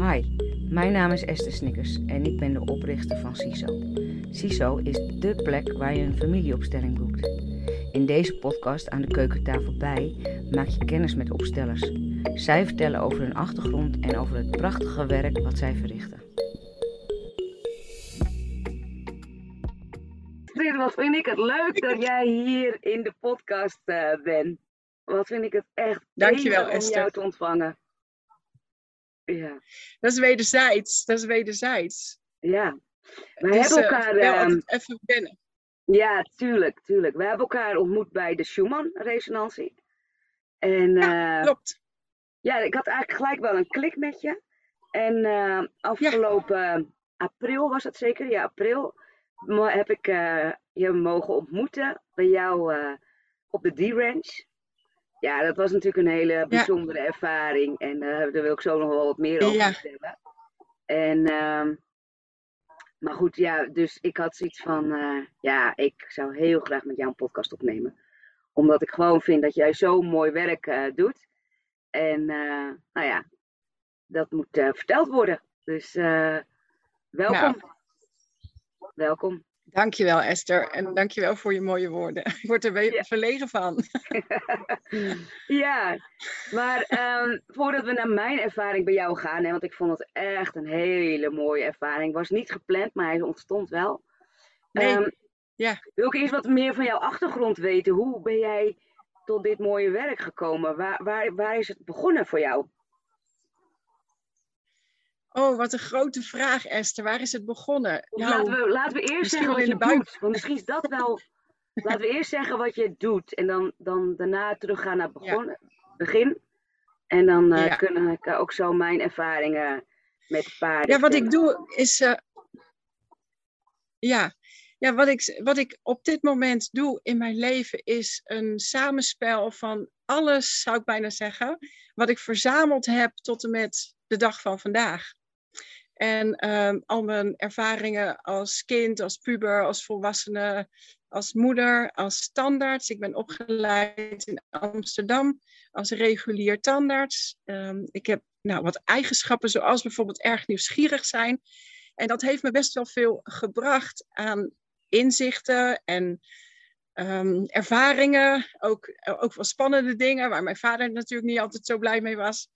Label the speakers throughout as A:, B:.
A: Hi, mijn naam is Esther Snickers en ik ben de oprichter van CISO. CISO is dé plek waar je een familieopstelling boekt. In deze podcast aan de keukentafel bij maak je kennis met opstellers. Zij vertellen over hun achtergrond en over het prachtige werk wat zij verrichten. Wat vind ik het leuk dat jij hier in de podcast uh, bent. Wat vind ik het echt
B: Dankjewel,
A: om
B: Esther.
A: jou te ontvangen. Ja,
B: Dat is wederzijds. Dat is wederzijds.
A: ja. We
B: is,
A: hebben
B: eh,
A: elkaar...
B: wel altijd even wennen.
A: Ja, tuurlijk, tuurlijk. We hebben elkaar ontmoet bij de Schumann-resonantie. En ja,
B: Klopt.
A: ja, ik had eigenlijk gelijk wel een klik met je. En eh, afgelopen april was het zeker, ja, april, heb ik eh, je mogen ontmoeten bij jou eh, op de D-Ranch. Ja, dat was natuurlijk een hele bijzondere ervaring. En eh, daar wil ik zo nog wel wat meer over
B: Ja.
A: vertellen. En, ehm, maar goed, ja, dus ik had zoiets van, eh, ja, ik zou heel graag met jou een podcast opnemen. Omdat ik gewoon vind dat jij zo mooi werk eh, doet. En, nou ja, dat moet verteld worden. Dus eh, welkom. Welkom.
B: Dankjewel Esther. En dankjewel voor je mooie woorden. Ik word er
A: Ja.
B: verlegen van.
A: Ja, maar ehm, voordat we naar mijn ervaring bij jou gaan, hè, want ik vond het echt een hele mooie ervaring. Was niet gepland, maar hij ontstond wel.
B: Nee,
A: Ehm,
B: ja.
A: Wil ik eerst wat meer van jouw achtergrond weten? Hoe ben jij tot dit mooie werk gekomen? Waar, waar, waar is het begonnen voor jou?
B: Oh, wat een grote vraag Esther. Waar is het begonnen?
A: Of
B: Nou,
A: laten, we, laten we eerst zeggen wat
B: in
A: je
B: de buik.
A: doet. Want misschien is dat wel... laten we eerst zeggen wat je doet. En dan, dan daarna teruggaan naar het begonnen, begin. En dan eh,
B: Ja.
A: kunnen ik ook zo mijn ervaringen met paarden
B: Ja, wat ik doe is. eh, ja, ja wat, ik, wat ik op dit moment doe in mijn leven is een samenspel van alles, zou ik bijna zeggen, wat ik verzameld heb tot en met de dag van vandaag. En ehm, al mijn ervaringen als kind, als puber, als volwassene, als moeder, als standaards. Ik ben opgeleid in Amsterdam als regulier tandarts. Ehm, ik heb nou, wat eigenschappen, zoals bijvoorbeeld erg nieuwsgierig zijn. En dat heeft me best wel veel gebracht aan inzichten en ehm, ervaringen. Ook, ook wel spannende dingen, waar mijn vader natuurlijk niet altijd zo blij mee was.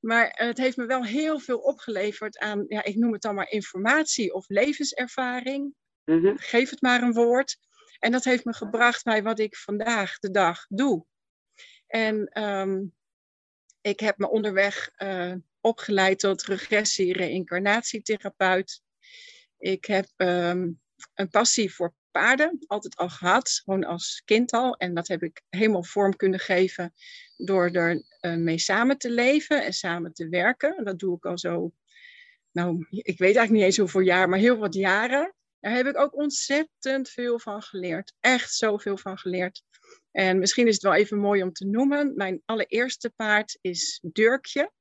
B: Maar het heeft me wel heel veel opgeleverd aan, ja, ik noem het dan maar informatie of levenservaring.
A: Mhm.
B: Geef het maar een woord. En dat heeft me gebracht bij wat ik vandaag de dag doe. En ehm, ik heb me onderweg eh, opgeleid tot regressie-reïncarnatietherapeut. Ik heb ehm, een passie voor paarden, altijd al gehad, gewoon als kind al. En dat heb ik helemaal vorm kunnen geven door er eh, mee samen te leven en samen te werken. Dat doe ik al zo, nou, ik weet eigenlijk niet eens hoeveel jaar, maar heel wat jaren. Daar heb ik ook ontzettend veel van geleerd. Echt zoveel van geleerd. En misschien is het wel even mooi om te noemen. Mijn allereerste paard is Durkje.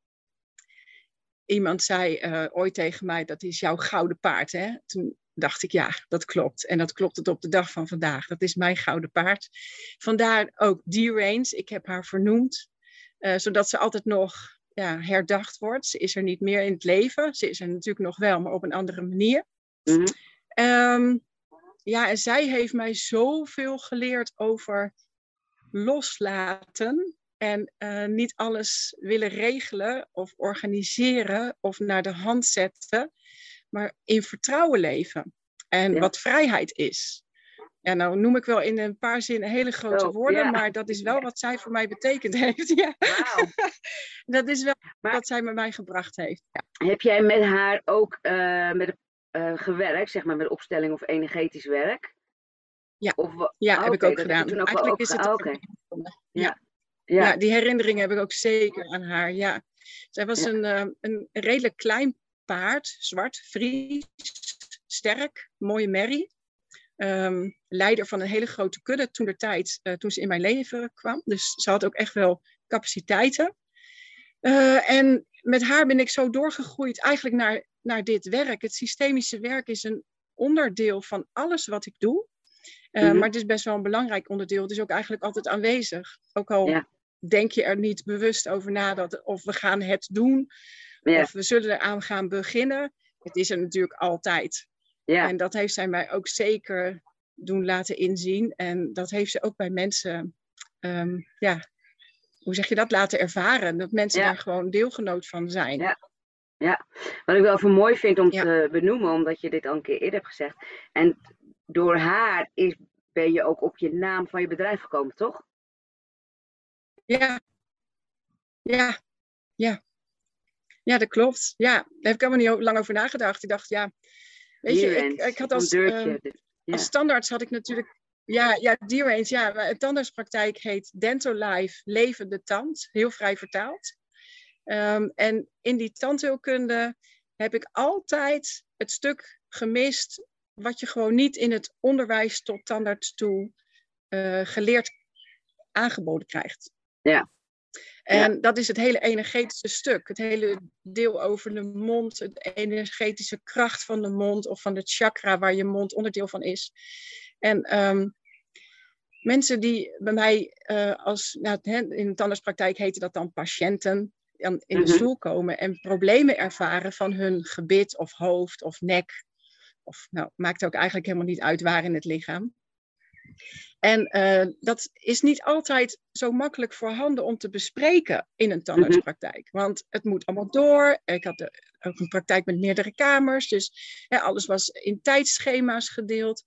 B: Iemand zei eh, ooit tegen mij, dat is jouw gouden paard. Hè? Toen dacht ik, ja, dat klopt. En dat klopt het op de dag van vandaag. Dat is mijn gouden paard. Vandaar ook die range. Ik heb haar vernoemd. eh, zodat ze altijd nog ja, herdacht wordt. Ze is er niet meer in het leven. Ze is er natuurlijk nog wel, maar op een andere manier.
A: Mhm.
B: Ehm, ja, en zij heeft mij zoveel geleerd over loslaten en eh, niet alles willen regelen of organiseren of naar de hand zetten, maar in vertrouwen leven. En
A: Ja.
B: wat vrijheid is. Ja, nou noem ik wel in een paar zinnen hele grote
A: Zo,
B: woorden,
A: ja.
B: maar dat is wel wat zij voor mij betekend heeft. Ja, dat is wel
A: Maar-
B: wat zij met mij gebracht heeft. Ja.
A: Heb jij met haar ook eh, met, eh, gewerkt, zeg maar met opstelling of energetisch werk?
B: Ja.
A: Of,
B: Ja, heb ik ook gedaan.
A: ook
B: Eigenlijk
A: ook
B: is het.
A: Ja.
B: Ja. Die herinneringen heb ik ook zeker aan haar. Ja. Zij was een, eh, een redelijk klein paard, zwart, Fries, sterk, mooie merrie. Ehm, leider van een hele grote kudde toen de tijd, eh, toen ze in mijn leven kwam. Dus ze had ook echt wel capaciteiten. Eh, en met haar ben ik zo doorgegroeid eigenlijk naar, naar dit werk. Het systemische werk is een onderdeel van alles wat ik doe. Eh,
A: Mhm.
B: Maar het is best wel een belangrijk onderdeel. Het is ook eigenlijk altijd aanwezig. Ook al
A: Ja.
B: denk je er niet bewust over na dat of we gaan het doen.
A: Ja.
B: Of we zullen eraan gaan beginnen. Het is er natuurlijk altijd.
A: Ja,
B: En dat heeft zij mij ook zeker doen laten inzien. En dat heeft ze ook bij mensen, ehm, ja, hoe zeg je dat, laten ervaren. Dat mensen
A: Ja.
B: daar gewoon deelgenoot van zijn.
A: Ja. wat ik wel even mooi vind om
B: Ja.
A: te benoemen, omdat je dit al een keer eerder hebt gezegd. En door haar is, ben je ook op je naam van je bedrijf gekomen, toch?
B: Ja, ja, ja. Ja, dat klopt. Ja, daar heb ik helemaal niet lang over nagedacht. Ik dacht, ja, weet je, ik, ik had als,
A: deurtje.
B: ehm, als standaards had ik natuurlijk, ja, ja, Dear ja, een tandartspraktijk heet Dental Life, levende tand, heel vrij vertaald. Ehm, en in die tandheelkunde heb ik altijd het stuk gemist wat je gewoon niet in het onderwijs tot tandarts toe eh, geleerd aangeboden krijgt.
A: Ja.
B: En dat is het hele energetische stuk. Het hele deel over de mond, de energetische kracht van de mond of van het chakra waar je mond onderdeel van is. En ehm, mensen die bij mij eh, als, nou, in de tandartspraktijk heten dat dan patiënten, dan in de
A: Mhm.
B: stoel komen en problemen ervaren van hun gebit of hoofd of nek. Of nou, maakt ook eigenlijk helemaal niet uit waar in het lichaam. En eh, dat is niet altijd zo makkelijk voorhanden om te bespreken in een tandartspraktijk. Want het moet allemaal door. Ik had ook een praktijk met meerdere kamers. Dus alles was in tijdschema's gedeeld.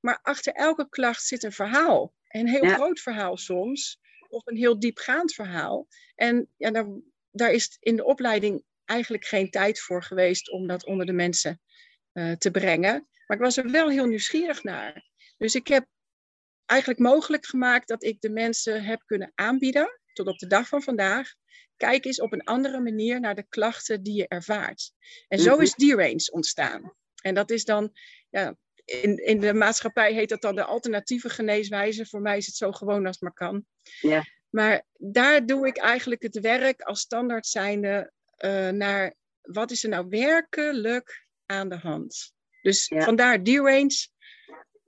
B: Maar achter elke klacht zit een verhaal. Een heel
A: Ja.
B: groot verhaal soms. Of een heel diepgaand verhaal. En ja, daar, daar is in de opleiding eigenlijk geen tijd voor geweest om dat onder de mensen eh, te brengen. Maar ik was er wel heel nieuwsgierig naar. Dus ik heb eigenlijk mogelijk gemaakt dat ik de mensen heb kunnen aanbieden, tot op de dag van vandaag. Kijk eens op een andere manier naar de klachten die je ervaart. En zo
A: Mhm.
B: is D-Range ontstaan. En dat is dan, ja, in, in de maatschappij heet dat dan de alternatieve geneeswijze. Voor mij is het zo gewoon als het maar kan.
A: Ja.
B: Maar daar doe ik eigenlijk het werk als standaard zijnde eh, naar wat is er nou werkelijk aan de hand. Dus
A: Ja.
B: vandaar D-Range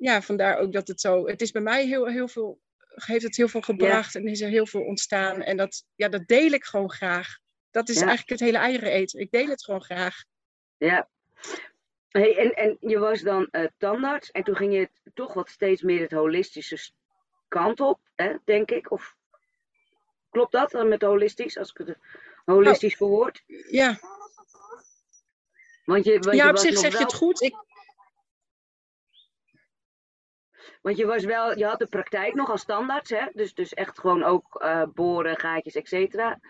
B: ja, vandaar ook dat het zo. Het is bij mij heel, heel veel. Heeft het heel veel gebracht en is er heel veel ontstaan. En dat, ja, dat deel ik gewoon graag. Dat is
A: Ja.
B: eigenlijk het hele eieren eten. Ik deel het gewoon graag.
A: Ja. Hey, en, en je was dan eh, tandarts en toen ging je toch wat steeds meer het holistische kant op, hè, denk ik. Of klopt dat dan met holistisch, als ik het holistisch verwoord?
B: Ja,
A: Want je, want
B: ja
A: je
B: op zich zeg je het goed. Ik,
A: Want je was wel, je had de praktijk nog als standaard, hè? Dus, dus echt gewoon ook eh, boren, gaatjes, et cetera.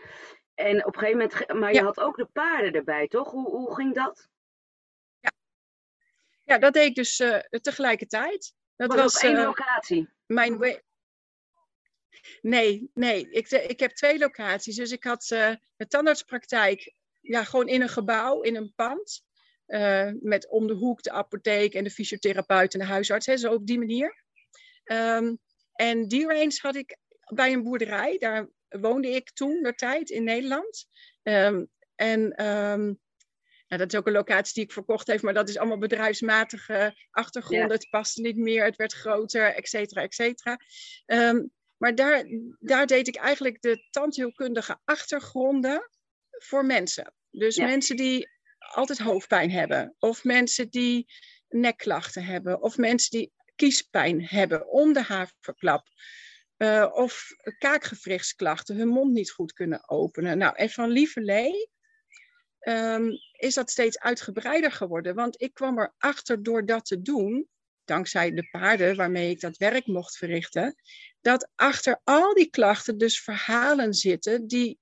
A: En op een gegeven moment, maar je
B: Ja.
A: had ook de paarden erbij, toch? Hoe, hoe ging dat?
B: ja, dat deed ik dus eh, tegelijkertijd. Dat
A: Was
B: was
A: op één
B: eh,
A: locatie?
B: mijn. we- Nee, nee. Ik, ik heb twee locaties. Dus ik had de tandartspraktijk ja, gewoon in een gebouw, in een pand. Eh, met om de hoek de apotheek en de fysiotherapeut en de huisarts. Hè, zo op die manier. Ehm, en die range had ik bij een boerderij. Daar woonde ik toen, de tijd, in Nederland. Ehm, en ehm, nou, dat is ook een locatie die ik verkocht heb, maar dat is allemaal bedrijfsmatige achtergronden. Het paste niet meer, het werd groter, et cetera, et cetera. Maar daar, daar deed ik eigenlijk de tandheelkundige achtergronden voor mensen. Dus mensen die altijd hoofdpijn hebben, of mensen die nekklachten hebben, of mensen die kiespijn hebben om de haverklap. eh, of kaakgewrichtsklachten, hun mond niet goed kunnen openen. Nou, en van lieverlee ehm, is dat steeds uitgebreider geworden. Want ik kwam erachter door dat te doen, dankzij de paarden waarmee ik dat werk mocht verrichten, dat achter al die klachten dus verhalen zitten die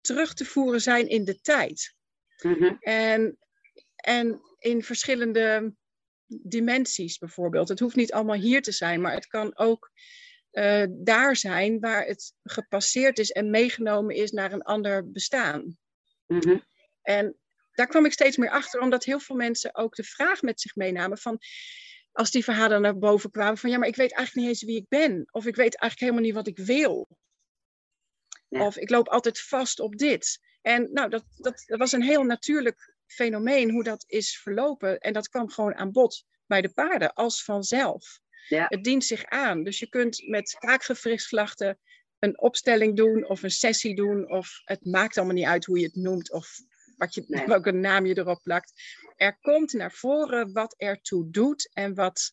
B: terug te voeren zijn in de tijd.
A: Mhm.
B: En, en in verschillende dimensies bijvoorbeeld. Het hoeft niet allemaal hier te zijn, maar het kan ook eh, daar zijn waar het gepasseerd is en meegenomen is naar een ander bestaan.
A: Mhm.
B: En daar kwam ik steeds meer achter, omdat heel veel mensen ook de vraag met zich meenamen van, als die verhalen naar boven kwamen, van ja, maar ik weet eigenlijk niet eens wie ik ben. Of ik weet eigenlijk helemaal niet wat ik wil.
A: Ja.
B: Of ik loop altijd vast op dit. En nou, dat, dat, dat was een heel natuurlijk fenomeen hoe dat is verlopen. En dat kwam gewoon aan bod bij de paarden als vanzelf.
A: Ja.
B: Het dient zich aan. Dus je kunt met kaakgewrichtsklachten een opstelling doen of een sessie doen. Of het maakt allemaal niet uit hoe je het noemt. Of wat je, welke naam je erop plakt. Er komt naar voren wat ertoe doet en wat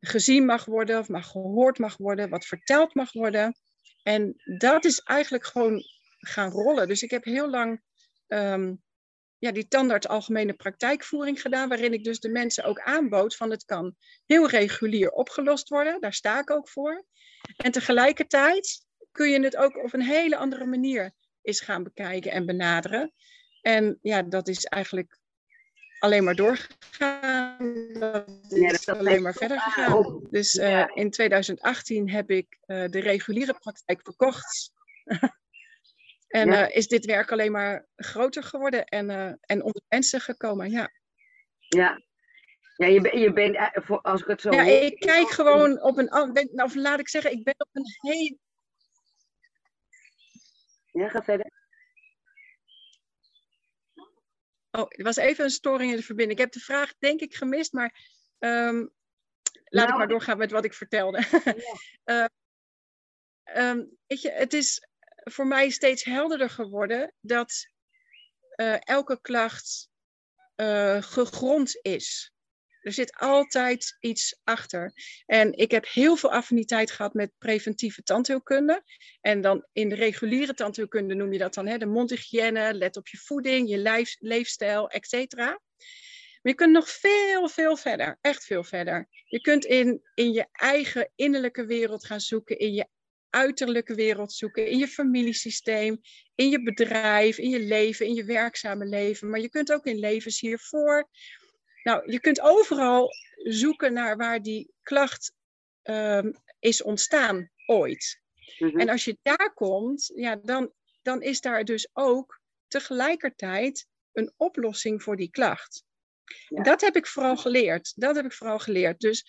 B: gezien mag worden, of mag gehoord mag worden, wat verteld mag worden. En dat is eigenlijk gewoon gaan rollen. Dus ik heb heel lang um, ja, die tandarts algemene praktijkvoering gedaan, waarin ik dus de mensen ook aanbood van het kan heel regulier opgelost worden. Daar sta ik ook voor. En tegelijkertijd kun je het ook op een hele andere manier eens gaan bekijken en benaderen. En ja, dat is eigenlijk alleen maar doorgegaan. Dat is alleen maar verder gegaan. Dus uh, in 2018 heb ik uh, de reguliere praktijk verkocht. en ja. uh, is dit werk alleen maar groter geworden en, en onder mensen gekomen. Ja.
A: Ja. Ja, je, ben, je bent, als ik het zo.
B: Ja, ik kijk gewoon op een. Of laat ik zeggen, ik ben op een heel.
A: Ja, ga verder.
B: Oh, er was even een storing in de verbinding. Ik heb de vraag denk ik gemist, maar um, laat nou, ik maar doorgaan met wat ik vertelde. Ja. uh, um, weet je, het is voor mij steeds helderder geworden dat uh, elke klacht uh, gegrond is. Er zit altijd iets achter. En ik heb heel veel affiniteit gehad met preventieve tandheelkunde. En dan in de reguliere tandheelkunde noem je dat dan hè, de mondhygiëne, let op je voeding, je leefstijl, et cetera. Maar je kunt nog veel, veel verder. Echt veel verder. Je kunt in, in je eigen innerlijke wereld gaan zoeken, in je uiterlijke wereld zoeken, in je familiesysteem, in je bedrijf, in je leven, in je werkzame leven. Maar je kunt ook in levens hiervoor nou, je kunt overal zoeken naar waar die klacht um, is ontstaan ooit. Mm-hmm. En als je daar komt, ja, dan, dan is daar dus ook tegelijkertijd een oplossing voor die klacht. Ja. Dat heb ik vooral geleerd. Dat heb ik vooral geleerd. Dus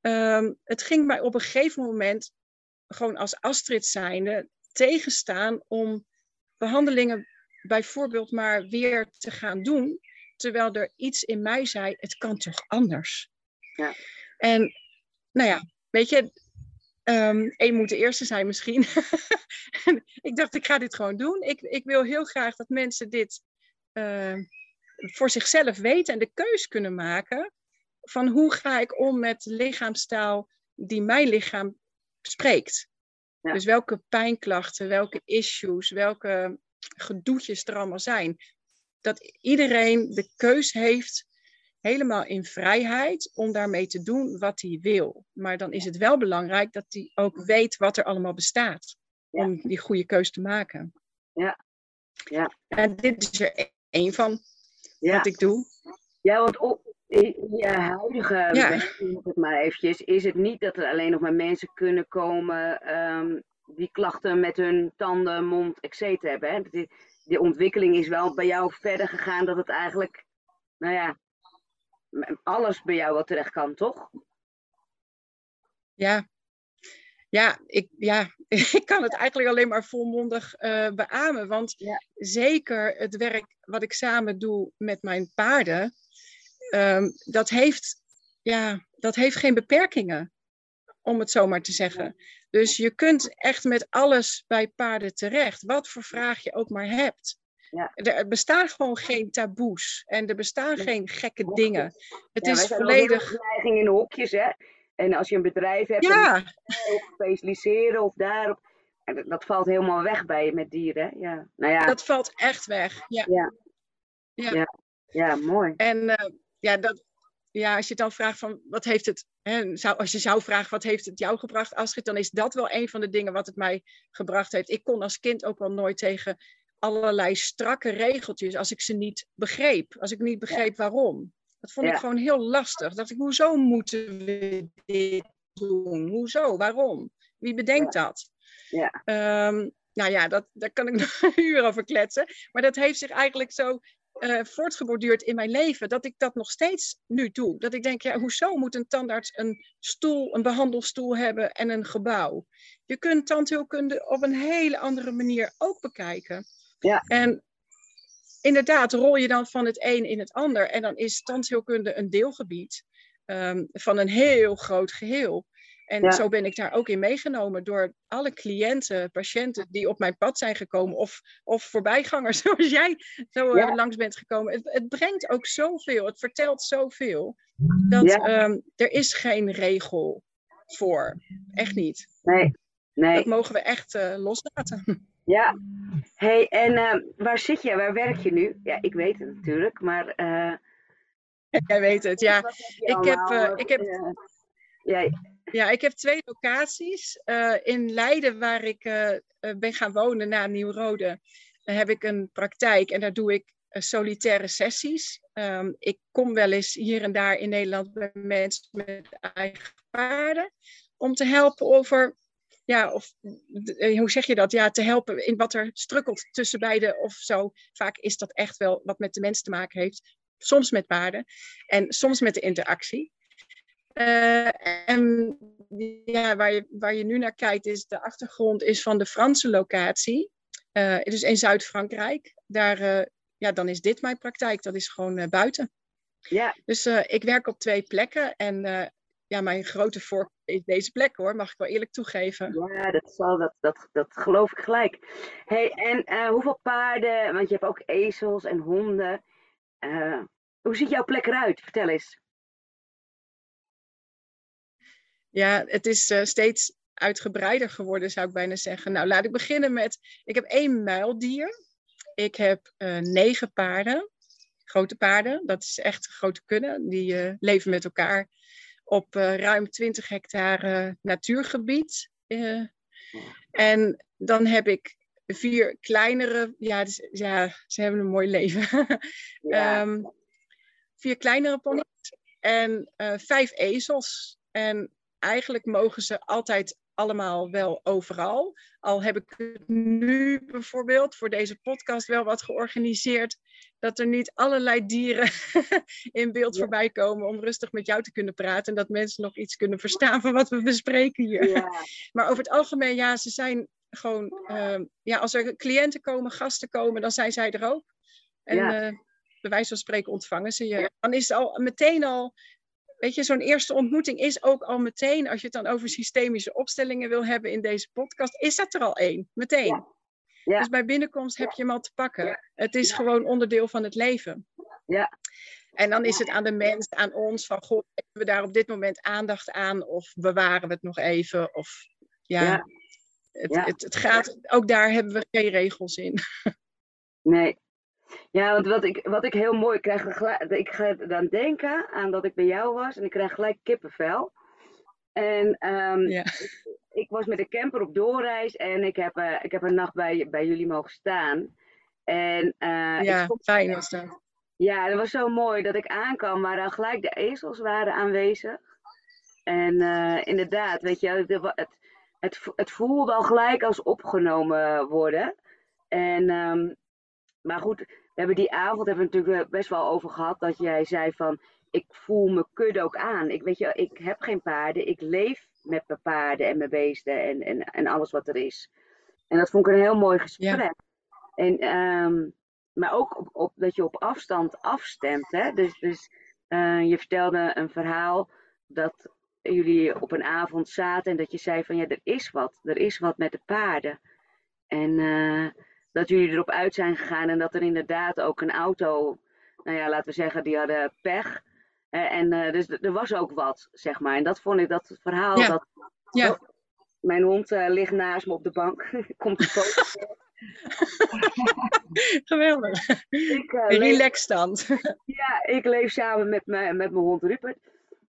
B: um, het ging mij op een gegeven moment gewoon als Astrid zijnde tegenstaan om behandelingen bijvoorbeeld maar weer te gaan doen terwijl er iets in mij zei, het kan toch anders. Ja. En nou ja, weet je, um, één moet de eerste zijn misschien. ik dacht, ik ga dit gewoon doen. Ik, ik wil heel graag dat mensen dit uh, voor zichzelf weten en de keus kunnen maken van hoe ga ik om met lichaamstaal die mijn lichaam spreekt. Ja. Dus welke pijnklachten, welke issues, welke gedoetjes er allemaal zijn dat iedereen de keus heeft, helemaal in vrijheid, om daarmee te doen wat hij wil. Maar dan is het wel belangrijk dat hij ook weet wat er allemaal bestaat, ja. om die goede keus te maken.
A: Ja. ja.
B: En dit is er één van wat ik doe.
A: Ja, want op je huidige ja. het maar eventjes, is het niet dat er alleen nog maar mensen kunnen komen um, die klachten met hun tanden, mond, etc. hebben. Hè? die ontwikkeling is wel bij jou verder gegaan dat het eigenlijk, nou ja, alles bij jou wat terecht kan, toch?
B: Ja, ja, ik, ja, ik kan het eigenlijk alleen maar volmondig uh, beamen. Want ja. zeker het werk wat ik samen doe met mijn paarden, um, dat, heeft, ja, dat heeft geen beperkingen, om het zo maar te zeggen. Dus je kunt echt met alles bij paarden terecht, wat voor vraag je ook maar hebt. Ja. Er bestaan gewoon geen taboes en er bestaan geen gekke dingen. Het ja, is volledig.
A: neiging in hokjes, hè? En als je een bedrijf hebt,
B: ja.
A: of specialiseren of daarop. Dat, dat valt helemaal weg bij je met dieren. Ja. Nou ja.
B: Dat valt echt weg. Ja.
A: Ja, ja. ja. ja mooi.
B: En uh, ja, dat, ja, als je dan vraagt van wat heeft het, hè, zou, als je zou vragen wat heeft het jou gebracht, Astrid, dan is dat wel een van de dingen wat het mij gebracht heeft. Ik kon als kind ook wel nooit tegen allerlei strakke regeltjes als ik ze niet begreep, als ik niet begreep waarom. Dat vond ik gewoon heel lastig. Dacht ik, hoezo moeten we dit doen? Hoezo? Waarom? Wie bedenkt dat?
A: Ja.
B: Um, nou ja, dat, daar kan ik nog een uur over kletsen. Maar dat heeft zich eigenlijk zo uh, voortgeborduurd in mijn leven, dat ik dat nog steeds nu doe. Dat ik denk, ja, hoezo moet een tandarts een stoel, een behandelstoel hebben en een gebouw? Je kunt tandheelkunde op een hele andere manier ook bekijken.
A: Ja.
B: En inderdaad, rol je dan van het een in het ander. En dan is tandheelkunde een deelgebied um, van een heel groot geheel. En zo ben ik daar ook in meegenomen door alle cliënten, patiënten die op mijn pad zijn gekomen, of, of voorbijgangers zoals jij zo eh, langs bent gekomen. Het, het, brengt ook zoveel, het vertelt zoveel, dat ehm, er is geen regel voor. Echt niet.
A: Nee, nee.
B: Dat mogen we echt uh, loslaten.
A: Ja. hey, en uh, waar zit je? Waar werk je nu? Ja, ik weet het natuurlijk, maar... Uh...
B: Jij weet het, ja. Ik heb, ik heb, ja, ja, ik heb twee locaties. Uh, in Leiden, waar ik uh, ben gaan wonen na Nieuw-Rode, heb ik een praktijk en daar doe ik solitaire sessies. Um, ik kom wel eens hier en daar in Nederland bij mensen met eigen paarden om te helpen over, ja, of hoe zeg je dat? Ja, te helpen in wat er strukkelt tussen beiden of zo. Vaak is dat echt wel wat met de mens te maken heeft. Soms met paarden en soms met de interactie. Uh, en ja, waar, je, waar je nu naar kijkt, is de achtergrond is van de Franse locatie. Uh, dus in Zuid-Frankrijk. Daar, uh, ja, dan is dit mijn praktijk. Dat is gewoon buiten. Ja. Dus ik werk op twee plekken. En ja, mijn grote voorkeur is deze plek hoor, mag ik wel eerlijk toegeven.
A: Ja, dat, zal, dat, dat, dat geloof ik gelijk. Hey, en hoeveel paarden, want je hebt ook ezels en honden. hoe ziet jouw plek eruit? Vertel eens.
B: Ja, het is uh, steeds uitgebreider geworden, zou ik bijna zeggen. Nou, laat ik beginnen met, ik heb één muildier. Ik heb uh, negen paarden, grote paarden. Dat is echt grote kunnen. Die uh, leven met elkaar op ruim 20 hectare natuurgebied. en dan heb ik vier kleinere, ja, dus, ja, ze hebben een mooi leven. Ja. um, vier kleinere ponies en vijf ezels. En eigenlijk mogen ze altijd allemaal wel overal. Al heb ik nu bijvoorbeeld voor deze podcast wel wat georganiseerd. Dat er niet allerlei dieren in beeld voorbij komen om rustig met jou te kunnen praten. En dat mensen nog iets kunnen verstaan van wat we bespreken hier. Ja. Maar over het algemeen, ja, ze zijn gewoon. Uh, ja, als er cliënten komen, gasten komen, dan zijn zij er ook. En ja. uh, bij wijze van spreken ontvangen ze je. Dan is het al meteen al weet je, zo'n eerste ontmoeting is ook al meteen, als je het dan over systemische opstellingen wil hebben in deze podcast, is dat er al één, meteen. Ja. Dus bij binnenkomst heb je hem al te pakken. Het is gewoon onderdeel van het leven. Ja. En dan is het aan de mens, aan ons, van goh, hebben we daar op dit moment aandacht aan of bewaren we het nog even? Of ja, Het, het, het gaat, ook daar hebben we geen regels in.
A: Nee, ja, want wat ik, wat ik heel mooi krijg, ik ga dan denken aan dat ik bij jou was en ik krijg gelijk kippenvel. En um, ja. ik, ik, was met de camper op doorreis en ik heb, uh, ik heb een nacht bij, bij jullie mogen staan. En, uh,
B: ja, stond, fijn was dat.
A: Ja, dat was zo mooi dat ik aankwam, maar dan gelijk de ezels waren aanwezig. En uh, inderdaad, weet je, het, het, het, het voelde al gelijk als opgenomen worden. En, um, maar goed, hebben die avond hebben we natuurlijk best wel over gehad dat jij zei van ik voel me kudde ook aan. Ik weet je, ik heb geen paarden, ik leef met mijn paarden en mijn beesten en, en, en alles wat er is. En dat vond ik een heel mooi gesprek. Ja. En, um, maar ook op, op, dat je op afstand afstemt. Hè? Dus, dus uh, je vertelde een verhaal dat jullie op een avond zaten en dat je zei van ja, er is wat. Er is wat met de paarden. En uh, dat jullie erop uit zijn gegaan en dat er inderdaad ook een auto, nou ja, laten we zeggen, die hadden pech. En uh, dus er was ook wat, zeg maar. En dat vond ik, dat verhaal, ja. dat, ja. Oh, mijn hond uh, ligt naast me op de bank. Komt de foto.
B: Geweldig. Ik, Relaxstand.
A: ja, ik leef samen met, me, met mijn hond Rupert.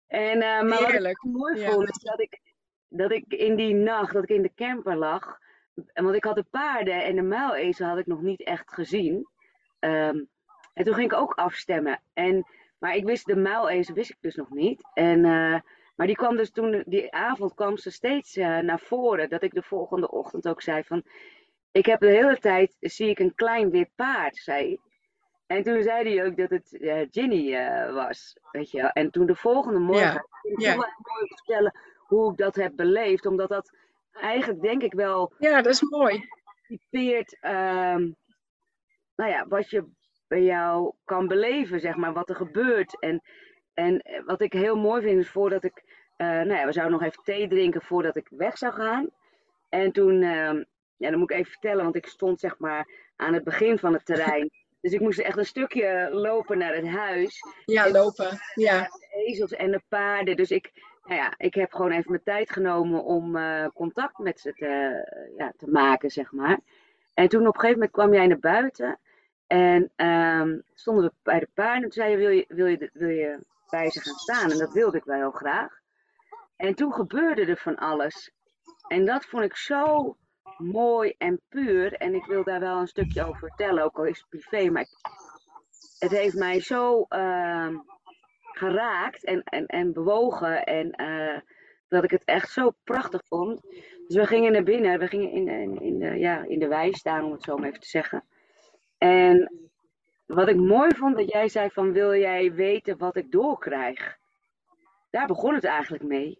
A: En, maar Heerlijk. wat ik mooi vond, is dat ik, dat ik in die nacht, dat ik in de camper lag, want ik had de paarden en de muilezel had ik nog niet echt gezien. Um, en toen ging ik ook afstemmen. En, maar ik wist de muilezel wist ik dus nog niet. En, uh, maar die kwam dus toen, die avond kwam ze steeds uh, naar voren. Dat ik de volgende ochtend ook zei van... Ik heb de hele tijd, zie ik een klein wit paard, zei En toen zei hij ook dat het uh, Ginny was, weet je En toen de volgende morgen, ja. ik ja. mooi vertellen hoe ik dat heb beleefd. Omdat dat eigenlijk denk ik wel.
B: Ja, dat is mooi.
A: Typeert, um, nou ja, wat je bij jou kan beleven, zeg maar, wat er gebeurt. En, en wat ik heel mooi vind is voordat ik eh, nou ja, we zouden nog even thee drinken voordat ik weg zou gaan. En toen, ehm, ja, dan moet ik even vertellen, want ik stond zeg maar aan het begin van het terrein. Dus ik moest echt een stukje lopen naar het huis.
B: Ja, lopen. Ja.
A: De ezels en de paarden. Dus ik, nou ja, ik heb gewoon even mijn tijd genomen om eh, contact met ze te, ja, te maken, zeg maar. En toen op een gegeven moment kwam jij naar buiten. En ehm, stonden we bij de paarden. En toen zei je wil, je, wil, je, wil je bij ze gaan staan? En dat wilde ik wel heel graag. En toen gebeurde er van alles. En dat vond ik zo mooi en puur. En ik wil daar wel een stukje over vertellen, ook al is het privé. Maar het heeft mij zo ehm, geraakt en, en, en bewogen. En eh, dat ik het echt zo prachtig vond. Dus we gingen naar binnen. We gingen in, in, in, de, ja, in de wei staan, om het zo maar even te zeggen. En wat ik mooi vond, dat jij zei van wil jij weten wat ik doorkrijg? Daar begon het eigenlijk mee.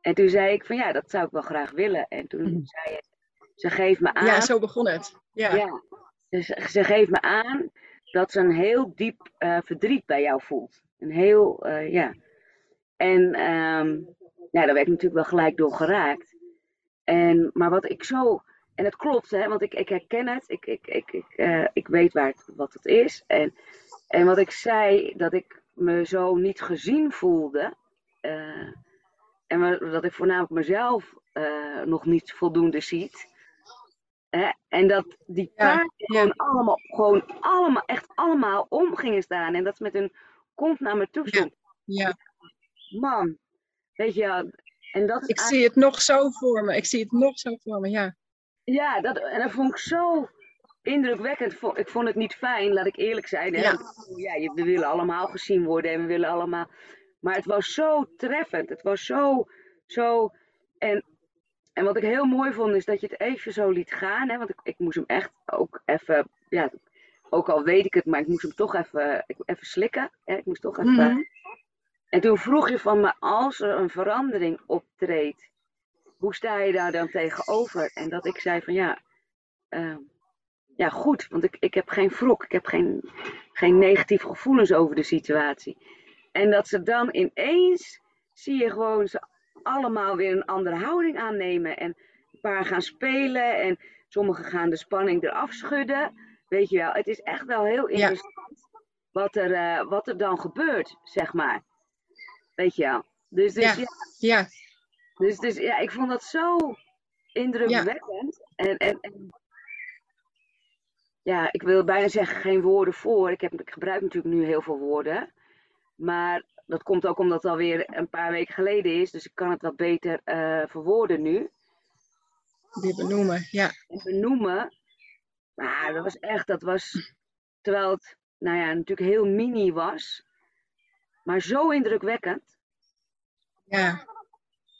A: En toen zei ik van ja, dat zou ik wel graag willen. En toen
B: Mhm.
A: zei je, ze geeft me aan.
B: ja, zo begon het. Ja.
A: Ja, ze geeft me aan dat ze een heel diep eh, verdriet bij jou voelt. Een heel, eh, ja. En ja, daar werd ik natuurlijk wel gelijk door geraakt. En, maar wat ik zo, en het klopt, hè, want ik, ik herken het, ik, ik, ik, ik, eh, ik weet waar het, wat het is. En, en wat ik zei, dat ik me zo niet gezien voelde. eh, en dat ik voornamelijk mezelf nog niet voldoende ziet. Hè? En dat die
B: Ja,
A: paarden
B: ja.
A: gewoon allemaal, gewoon allemaal, echt allemaal om gingen staan. En dat ze met hun kont naar me toe
B: Ja. ja.
A: Man, weet je, wel, en dat
B: Ik zie het nog zo voor me. Ik zie het nog zo voor me, ja.
A: Ja, dat, en dat vond ik zo indrukwekkend. Ik vond het niet fijn, laat ik eerlijk zijn. Hè?
B: Ja.
A: Ja, we willen allemaal gezien worden en we willen allemaal. Maar het was zo treffend. Het was zo, zo. En, en wat ik heel mooi vond, is dat je het even zo liet gaan. Hè? Want ik, ik moest hem echt ook even. Ja, ook al weet ik het, maar ik moest hem toch even, even slikken. Hè? Ik moest toch even.
B: Mhm.
A: En toen vroeg je van me, als er een verandering optreedt, hoe sta je daar dan tegenover? En dat ik zei van ja, eh, ja goed, want ik, ik heb geen wrok, ik heb geen, geen negatieve gevoelens over de situatie. En dat ze dan ineens, zie je gewoon ze allemaal weer een andere houding aannemen. En een paar gaan spelen en sommigen gaan de spanning eraf schudden. Weet je wel, het is echt wel heel
B: Ja.
A: interessant wat, er, eh, wat er dan gebeurt, zeg maar. Weet je wel. Dus, dus,
B: Ja.
A: ja.
B: Ja,
A: Dus, dus ja, ik vond dat zo indrukwekkend. En, en, en ja, ik wil bijna zeggen geen woorden voor. Ik, heb, ik gebruik natuurlijk nu heel veel woorden. Maar dat komt ook omdat het alweer een paar weken geleden is. Dus ik kan het wat beter eh, verwoorden nu.
B: weer benoemen. Ja,
A: En benoemen. Maar dat was echt, dat was... Terwijl het, nou ja, natuurlijk heel mini was. Maar zo indrukwekkend.
B: ja.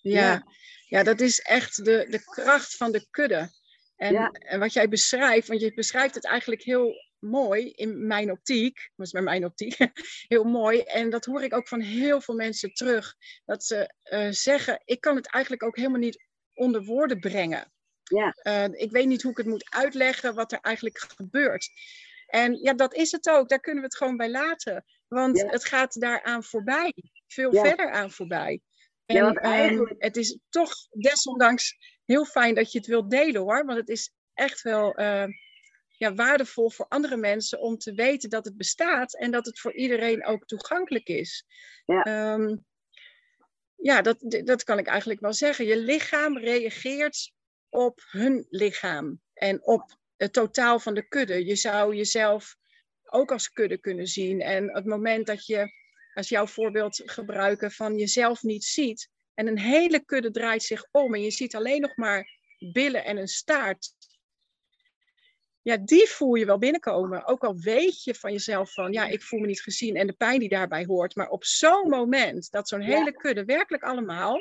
A: Ja.
B: Ja, dat is echt de, de kracht van de kudde. En,
A: Ja.
B: en wat jij beschrijft, want je beschrijft het eigenlijk heel mooi in mijn optiek, dat is bij mijn optiek, heel mooi. En dat hoor ik ook van heel veel mensen terug. Dat ze eh, zeggen, ik kan het eigenlijk ook helemaal niet onder woorden brengen.
A: Ja.
B: Eh, ik weet niet hoe ik het moet uitleggen wat er eigenlijk gebeurt. En ja, dat is het ook. Daar kunnen we het gewoon bij laten. Want
A: Ja.
B: het gaat daaraan voorbij. Veel
A: Ja.
B: verder aan voorbij. En
A: Ja,
B: ehm,
A: eigenlijk-
B: het is toch desondanks heel fijn dat je het wilt delen hoor. Want het is echt wel eh, ja, waardevol voor andere mensen om te weten dat het bestaat en dat het voor iedereen ook toegankelijk is.
A: Ja.
B: Ehm, ja, dat, dat kan ik eigenlijk wel zeggen. Je lichaam reageert op hun lichaam en op het totaal van de kudde. Je zou jezelf ook als kudde kunnen zien. En het moment dat je, als jouw voorbeeld gebruiken, van jezelf niet ziet en een hele kudde draait zich om en je ziet alleen nog maar billen en een staart. Ja, die voel je wel binnenkomen. Ook al weet je van jezelf van, ja, ik voel me niet gezien en de pijn die daarbij hoort. Maar op zo'n moment, dat zo'n hele kudde, werkelijk allemaal,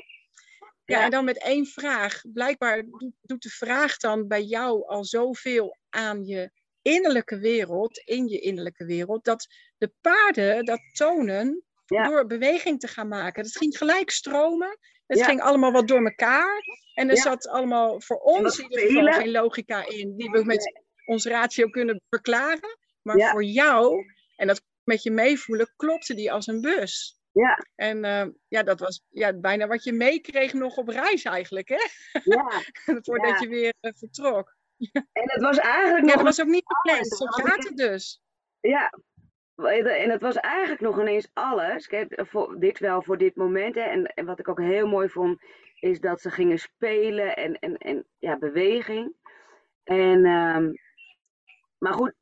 B: ja, en dan met één vraag. Blijkbaar doet- de vraag dan bij jou al zoveel aan je innerlijke wereld, in je innerlijke wereld, dat de paarden dat tonen
A: Ja.
B: door beweging te gaan maken. Het ging gelijk stromen. Het
A: Ja.
B: ging allemaal wat door elkaar. En er
A: Ja.
B: zat allemaal voor ons in ieder geval geen logica in, die we met ons ratio kunnen verklaren. Maar voor jou, en dat met je meevoelen, klopte die als een bus.
A: Ja.
B: En uh, ja, dat was ja, bijna wat je meekreeg nog op reis eigenlijk, hè?
A: Ja.
B: Voordat
A: Ja.
B: je weer uh, vertrok.
A: En het was eigenlijk
B: Ja,
A: nog
B: dat was ook niet gepland. Zo gaat het dus.
A: Ja, en het was eigenlijk nog ineens alles. Kijk, voor, dit wel voor dit moment. Hè. En, en wat ik ook heel mooi vond, is dat ze gingen spelen en, en, en ja, beweging. En, ehm, maar goed,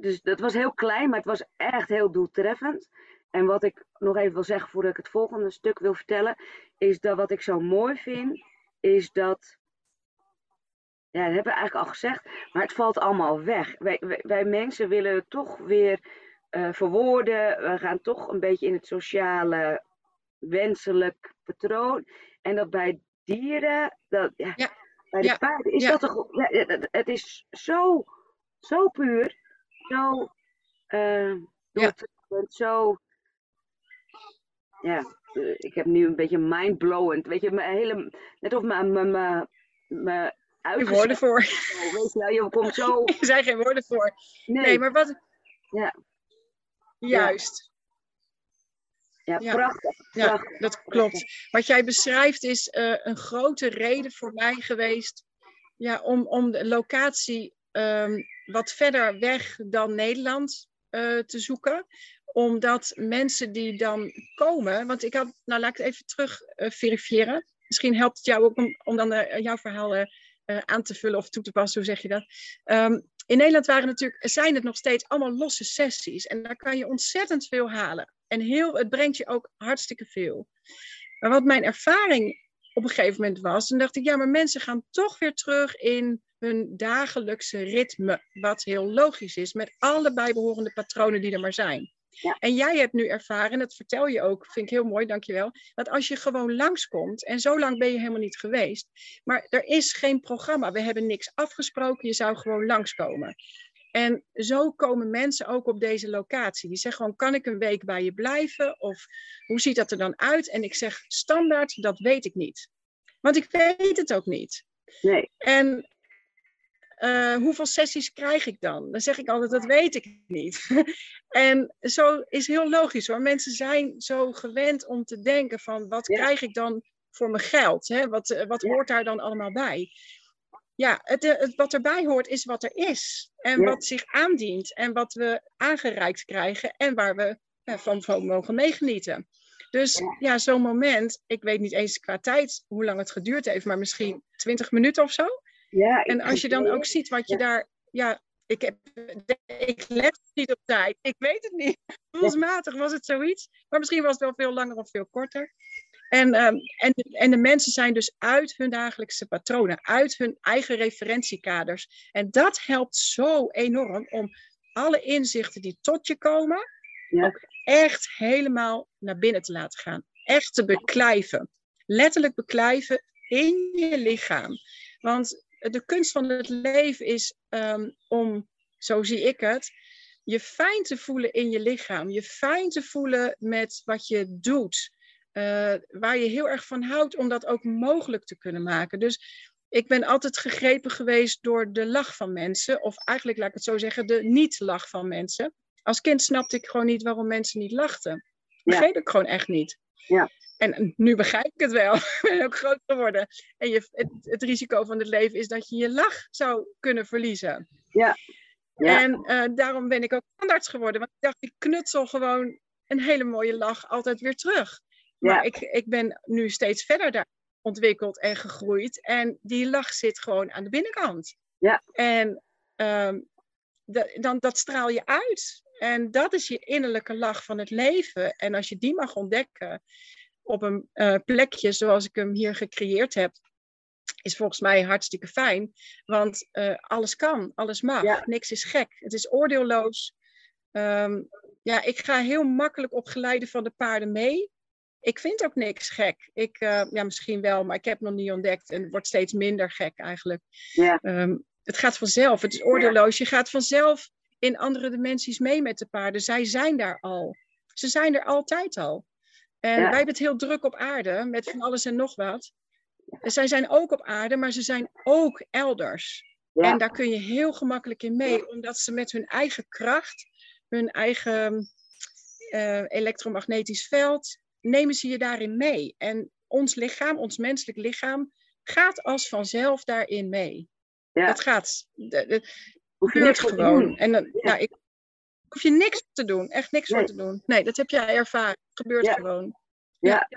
A: dus dat was heel klein, maar het was echt heel doeltreffend. En wat ik nog even wil zeggen voordat ik het volgende stuk wil vertellen, is dat wat ik zo mooi vind, is dat. Ja, dat hebben we eigenlijk al gezegd, maar het valt allemaal weg. Wij, wij, wij mensen willen het toch weer eh, verwoorden. We gaan toch een beetje in het sociale, wenselijk patroon. En dat bij dieren, dat, ja,
B: Ja,
A: bij de
B: ja,
A: paarden, is dat toch. Het- is zo, zo puur, zo doortreffend, zo. Ja, eh, ik heb nu een beetje mindblowend. Weet je, mijn hele, net of mijn, mijn, mijn, mijn
B: Geen woorden voor.
A: uitgezet- Weet je, je komt zo.
B: Er zijn geen woorden voor.
A: Nee,
B: Nee, maar wat.
A: Ja.
B: Juist.
A: ja,
B: ja.
A: prachtig.
B: Ja, dat klopt. Wat jij beschrijft is eh, een grote reden voor mij geweest ja, om, om de locatie ehm, wat verder weg dan Nederland eh, te zoeken. Omdat mensen die dan komen, want ik had, nou laat ik het even terug eh, verifiëren. Misschien helpt het jou ook om, dan eh, jouw verhaal eh, aan te vullen of toe te passen, hoe zeg je dat? Ehm, in Nederland waren natuurlijk, zijn het nog steeds allemaal losse sessies. En daar kan je ontzettend veel halen. En heel, het brengt je ook hartstikke veel. Maar wat mijn ervaring op een gegeven moment was, dan dacht ik, ja, maar mensen gaan toch weer terug in hun dagelijkse ritme. Wat heel logisch is, met alle bijbehorende patronen die er maar zijn.
A: Ja.
B: En jij hebt nu ervaren, en dat vertel je ook, vind ik heel mooi, dankjewel, dat als je gewoon langskomt, en zo lang ben je helemaal niet geweest, maar er is geen programma, we hebben niks afgesproken, je zou gewoon langskomen. En zo komen mensen ook op deze locatie. Die zeggen gewoon, kan ik een week bij je blijven? Of hoe ziet dat er dan uit? En ik zeg, standaard, dat weet ik niet. Want ik weet het ook niet.
A: Nee,
B: En eh, hoeveel sessies krijg ik dan? Dan zeg ik altijd, dat weet ik niet. en zo is heel logisch hoor. Mensen zijn zo gewend om te denken van, wat
A: Ja.
B: krijg ik dan voor mijn geld? Hè? Wat, eh, wat hoort daar dan allemaal bij? Ja, het, eh, het, wat erbij hoort is wat er is. En
A: Ja.
B: wat zich aandient. En wat we aangereikt krijgen. En waar we van, van mogen meegenieten. Dus
A: Ja.
B: ja, zo'n moment, ik weet niet eens qua tijd hoe lang het geduurd heeft, maar misschien 20 minuten of zo.
A: Ja.
B: En als je dan ook ziet wat je
A: Ja.
B: daar, ja, ik, heb, ik let niet op tijd. Ik weet het niet. Gevoelsmatig was het zoiets. Maar misschien was het wel veel langer of veel korter. En, ehm, en, de, en de mensen zijn dus uit hun dagelijkse patronen, uit hun eigen referentiekaders. En dat helpt zo enorm om alle inzichten die tot je komen,
A: Ja.
B: ook echt helemaal naar binnen te laten gaan. Echt te beklijven. Letterlijk beklijven in je lichaam. Want de kunst van het leven is ehm, om, zo zie ik het, je fijn te voelen in je lichaam. Je fijn te voelen met wat je doet. Eh, waar je heel erg van houdt om dat ook mogelijk te kunnen maken. Dus ik ben altijd gegrepen geweest door de lach van mensen. Of eigenlijk, laat ik het zo zeggen, de niet-lach van mensen. Als kind snapte ik gewoon niet waarom mensen niet lachten. Begreep ik gewoon echt niet.
A: Ja.
B: En nu begrijp ik het wel. Ik ben ook groot geworden. En je, het, het risico van het leven is dat je je lach zou kunnen verliezen.
A: Ja. Ja.
B: En eh, daarom ben ik ook tandarts geworden. Want ik dacht, ik knutsel gewoon een hele mooie lach altijd weer terug. Maar
A: Ja.
B: ik, ik ben nu steeds verder daar ontwikkeld en gegroeid. En die lach zit gewoon aan de binnenkant.
A: Ja.
B: En ehm, da- dan, dat straal je uit. En dat is je innerlijke lach van het leven. En als je die mag ontdekken op een eh, plekje zoals ik hem hier gecreëerd heb, is volgens mij hartstikke fijn. Want eh, alles kan, alles mag,
A: Ja.
B: niks is gek. Het is oordeelloos. Ehm, ja, ik ga heel makkelijk op geleide van de paarden mee. Ik vind ook niks gek. Ik, eh, ja, misschien wel, maar ik heb het nog niet ontdekt. En het wordt steeds minder gek eigenlijk.
A: Ja.
B: Ehm, het gaat vanzelf. Het is oordeelloos. Je gaat vanzelf in andere dimensies mee met de paarden. Zij zijn daar al. Ze zijn er altijd al. En
A: Ja.
B: wij hebben het heel druk op aarde met van alles en nog wat. En zij zijn ook op aarde, maar ze zijn ook elders.
A: Ja.
B: En daar kun je heel gemakkelijk in mee, omdat ze met hun eigen kracht, hun eigen eh, elektromagnetisch veld, nemen ze je daarin mee. En ons lichaam, ons menselijk lichaam, gaat als vanzelf daarin mee. Ja. Dat gaat. De, de, hoef je niks gewoon. En dan, nou, ik, hoef je niks te doen, echt niks voor te doen. Nee, dat heb jij ervaren. Het gebeurt gewoon.
A: Ja,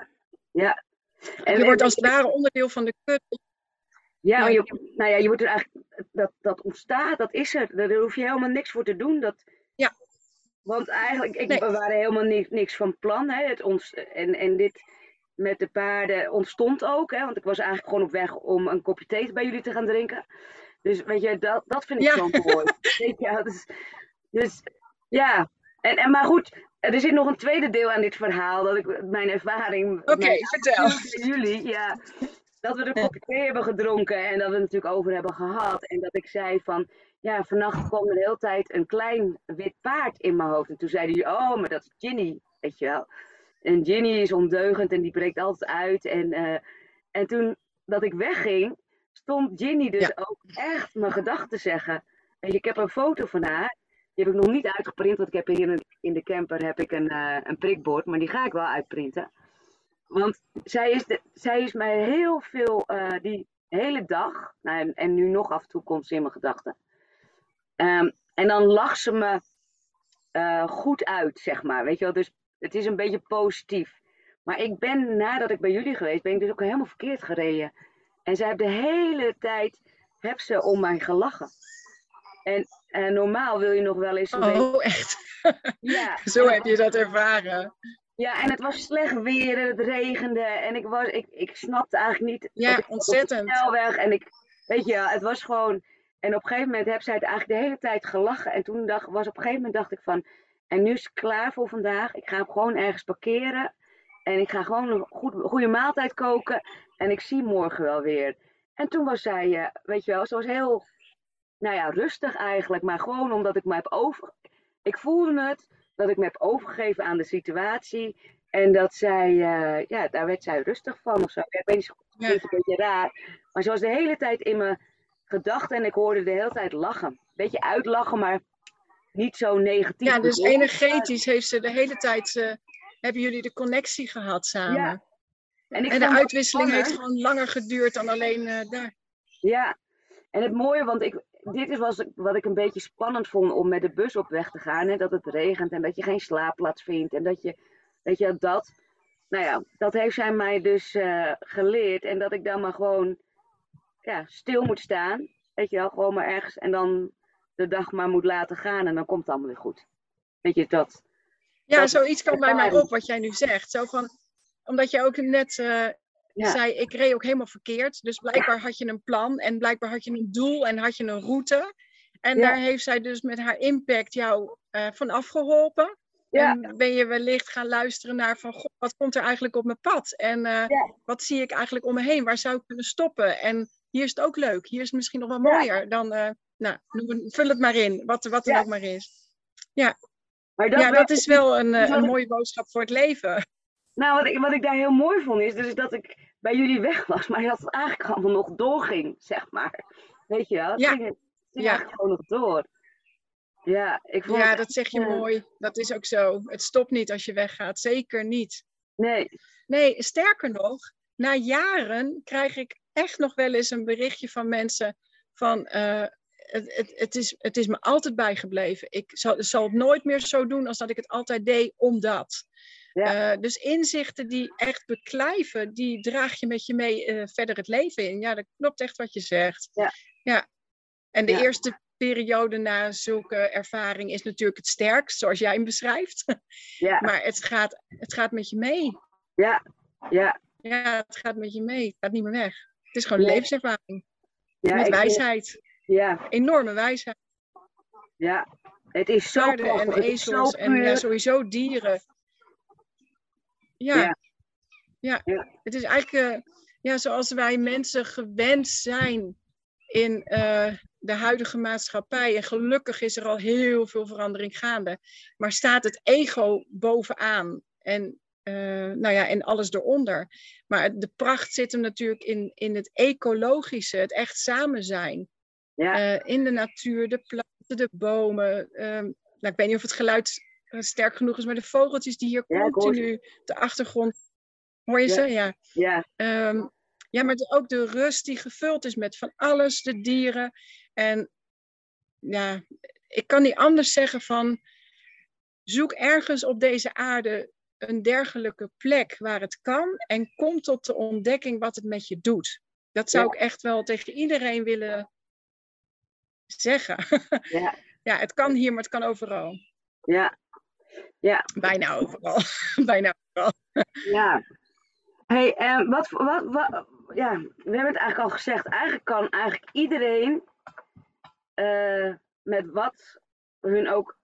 A: ja.
B: En, je wordt als het ware onderdeel van de kut.
A: Ja, je, nou ja, je wordt er eigenlijk, dat, dat ontstaat, dat is er. Daar hoef je helemaal niks voor te doen. Dat,
B: ja.
A: Want eigenlijk, ik, we waren helemaal niks, niks van plan. Hè. Het ons, en, en dit met de paarden ontstond ook. Hè, want ik was eigenlijk gewoon op weg om een kopje thee bij jullie te gaan drinken. Dus weet je, dat, dat vind ik zo mooi. ja, dus, dus ja, en, en, maar goed, er zit nog een tweede deel aan dit verhaal. Dat ik mijn ervaring.
B: Oké, vertel.
A: Jullie, ja. Dat we de kopje thee hebben gedronken en dat we het natuurlijk over hebben gehad. En dat ik zei van, ja, vannacht kwam er de hele tijd een klein wit paard in mijn hoofd. En toen zeiden jullie, oh, maar dat is Ginny, weet je wel. En Ginny is ondeugend en die breekt altijd uit. En, uh, en toen dat ik wegging, stond Ginny dus ook echt mijn gedachten te zeggen. En ik heb een foto van haar. Die heb ik nog niet uitgeprint, want ik heb hier in, de camper heb ik een, uh, een prikbord. Maar die ga ik wel uitprinten. Want zij is, zij is mij heel veel, uh, die hele dag, nou, en, nu nog af en toe komt ze in mijn gedachten. Um, en dan lacht ze me uh, goed uit, zeg maar. Weet je wel, dus het is een beetje positief. Maar ik ben, nadat ik bij jullie geweest ben, ik dus ook helemaal verkeerd gereden. En zij heeft de hele tijd, heb ze om mij gelachen. En, en normaal wil je nog wel eens...
B: Een oh, echt? Ja. Zo heb je dat ervaren.
A: Ja, en het was slecht weer, het regende en ik, was, ik, ik snapte eigenlijk niet.
B: Ja, ontzettend.
A: snelweg en ik, weet je, het was gewoon. En op een gegeven moment heb zij het eigenlijk de hele tijd gelachen. En toen dacht, was op een gegeven moment dacht ik van, en nu is het klaar voor vandaag. Ik ga hem gewoon ergens parkeren. En ik ga gewoon een goed, goede maaltijd koken. En ik zie morgen wel weer. En toen was zij, uh, weet je wel, ze was heel, nou ja, rustig eigenlijk. Maar gewoon omdat ik me heb over... Ik voelde het dat ik me heb overgegeven aan de situatie. En dat zij, uh, ja, daar werd zij rustig van of zo. Ik weet niet, het een beetje raar. Maar ze was de hele tijd in mijn gedachten en ik hoorde de hele tijd lachen. Beetje uitlachen, maar niet zo negatief.
B: Ja, dus energetisch heeft ze de hele tijd, uh, hebben jullie de connectie gehad samen. Ja. En, ik en de uitwisseling heeft gewoon langer geduurd dan alleen uh, daar.
A: Ja, en het mooie, want ik, dit was wat ik een beetje spannend vond om met de bus op weg te gaan. Hè? Dat het regent en dat je geen slaapplaats vindt. En dat je, weet je, dat. Nou ja, dat heeft zij mij dus uh, geleerd. En dat ik dan maar gewoon ja, stil moet staan. Weet je wel, gewoon maar ergens. En dan de dag maar moet laten gaan. En dan komt het allemaal weer goed. Weet je, dat.
B: Ja, zoiets kan bij mij op wat jij nu zegt. Zo van, omdat je ook net uh, zei, ik reed ook helemaal verkeerd. Dus blijkbaar had je een plan en blijkbaar had je een doel en had je een route. En daar heeft zij dus met haar impact jou uh, van afgeholpen. En ben je wellicht gaan luisteren naar van, God, wat komt er eigenlijk op mijn pad? En uh, wat zie ik eigenlijk om me heen? Waar zou ik kunnen stoppen? En hier is het ook leuk. Hier is het misschien nog wel mooier dan, uh, nou, vul het maar in, wat, wat er ook maar is. Ja, maar dat, ja, dat is wel een, een mooie boodschap voor het leven.
A: Nou, wat ik, wat ik daar heel mooi vond, is dus dat ik bij jullie weg was, maar dat het eigenlijk allemaal nog doorging, zeg maar. Weet je wel? Het
B: ja.
A: ging, het ging ja. gewoon nog door. Ja, ik vond
B: ja dat zeg je uh, mooi. Dat is ook zo. Het stopt niet als je weggaat. Zeker niet.
A: Nee.
B: Nee, sterker nog, na jaren krijg ik echt nog wel eens een berichtje van mensen van... Uh, het, het, het, is, het is me altijd bijgebleven. Ik zal, zal het nooit meer zo doen als dat ik het altijd deed, omdat. Ja. Uh, dus inzichten die echt beklijven, die draag je met je mee uh, verder het leven in. Ja, dat klopt echt wat je zegt.
A: Ja.
B: ja. En de ja. eerste periode na zulke ervaring is natuurlijk het sterkst, zoals jij hem beschrijft. Ja. maar het gaat, het gaat met je mee.
A: Ja, ja.
B: Ja, het gaat met je mee. Het gaat niet meer weg. Het is gewoon levenservaring. Ja, met wijsheid.
A: Ja.
B: Enorme wijsheid.
A: Ja, het is zo
B: Paarden en ezels en ja, sowieso dieren. Ja. Ja. ja. Het is eigenlijk uh, ja, zoals wij mensen gewend zijn in uh, de huidige maatschappij. En gelukkig is er al heel veel verandering gaande. Maar staat het ego bovenaan. En, uh, nou ja, en alles eronder. Maar de pracht zit hem natuurlijk in, in het ecologische, het echt samen zijn.
A: Ja.
B: in de natuur, de planten, de bomen. Ehm, nou, ik weet niet of het geluid sterk genoeg is, maar de vogeltjes die hier continu de achtergrond Hoor je ze? Ja.
A: Ja.
B: Ehm, ja, maar ook de rust die gevuld is met van alles, de dieren. En ja, ik kan niet anders zeggen van zoek ergens op deze aarde een dergelijke plek waar het kan en kom tot de ontdekking wat het met je doet. Dat zou
A: Ja.
B: ik echt wel tegen iedereen willen zeggen.
A: Ja.
B: ja, het kan hier, maar het kan overal.
A: Ja. Ja.
B: Bijna overal. Bijna overal.
A: Ja. Hey, en wat, wat, wat, ja, we hebben het eigenlijk al gezegd. Eigenlijk kan eigenlijk iedereen eh, met wat hun ook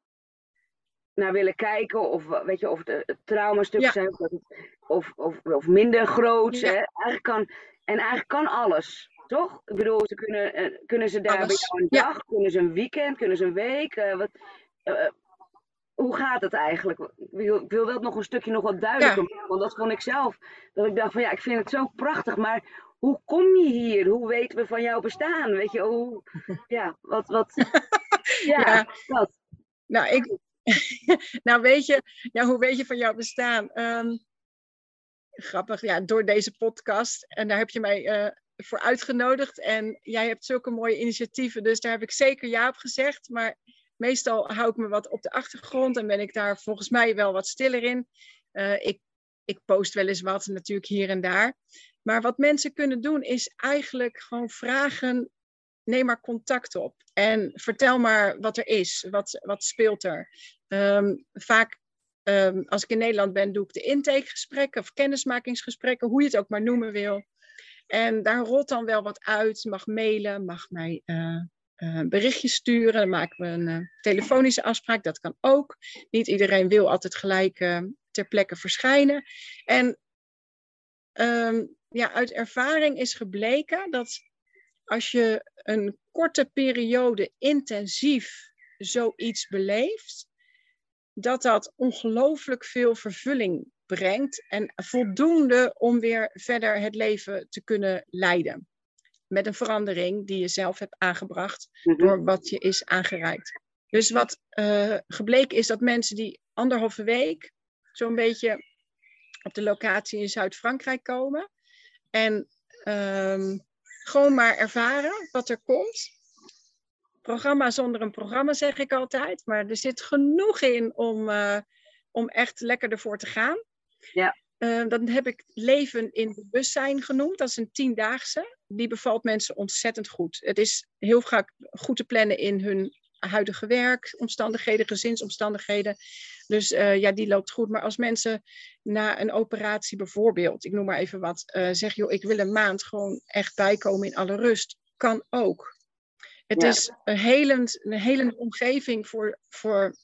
A: naar willen kijken. Of weet je, of het, eh, het traumastukken
B: Ja.
A: zijn. Of, of, of, minder groot.
B: Ja.
A: Hè? Eigenlijk kan, en eigenlijk kan alles. Toch? Ik bedoel, ze kunnen, eh, kunnen ze daar bij
B: Alles.
A: jou een
B: Ja.
A: dag, kunnen ze een weekend, kunnen ze een week. eh, wat, eh, hoe gaat het eigenlijk? Ik wil, ik wil dat nog een stukje nog wat duidelijker maken. Want dat vond ik zelf. Dat ik dacht van ja, ik vind het zo prachtig. Maar hoe kom je hier? Hoe weten we van jouw bestaan? Weet je, hoe... Ja, wat... wat ja,
B: Ja.
A: dat.
B: Nou, ik, nou, weet je, ja, hoe weet je van jouw bestaan? Ehm, grappig, ja, door deze podcast. En daar heb je mij eh, voor uitgenodigd. En jij hebt zulke mooie initiatieven, dus daar heb ik zeker ja op gezegd. Maar meestal hou ik me wat op de achtergrond en ben ik daar volgens mij wel wat stiller in. Eh, ik, ik post wel eens wat, natuurlijk hier en daar. Maar wat mensen kunnen doen, is eigenlijk gewoon vragen. Neem maar contact op en vertel maar wat er is, wat, wat speelt er. Ehm, vaak, ehm, als ik in Nederland ben, doe ik de intakegesprekken of kennismakingsgesprekken, hoe je het ook maar noemen wil. En daar rolt dan wel wat uit. Mag mailen, mag mij eh, eh, berichtjes sturen. Dan maken we een eh, telefonische afspraak. Dat kan ook. Niet iedereen wil altijd gelijk eh, ter plekke verschijnen. En ehm, ja, uit ervaring is gebleken dat als je een korte periode intensief zoiets beleeft, dat dat ongelooflijk veel vervulling brengt en voldoende om weer verder het leven te kunnen leiden. Met een verandering die je zelf hebt aangebracht
A: Mhm.
B: door wat je is aangereikt. Dus wat eh, gebleken is dat mensen die anderhalve week zo'n beetje op de locatie in Zuid-Frankrijk komen en ehm, gewoon maar ervaren wat er komt. Programma zonder een programma zeg ik altijd, maar er zit genoeg in om, eh, om echt lekker ervoor te gaan.
A: Ja.
B: Eh, dan heb ik Leven in Bewustzijn genoemd. Dat is een tiendaagse. Die bevalt mensen ontzettend goed. Het is heel vaak goed te plannen in hun huidige werkomstandigheden, gezinsomstandigheden. Dus eh, ja, die loopt goed. Maar als mensen na een operatie bijvoorbeeld, ik noem maar even wat, eh zeg joh, ik wil een maand gewoon echt bijkomen in alle rust, kan ook. Het
A: Ja.
B: is een helend, een helende omgeving voor, voor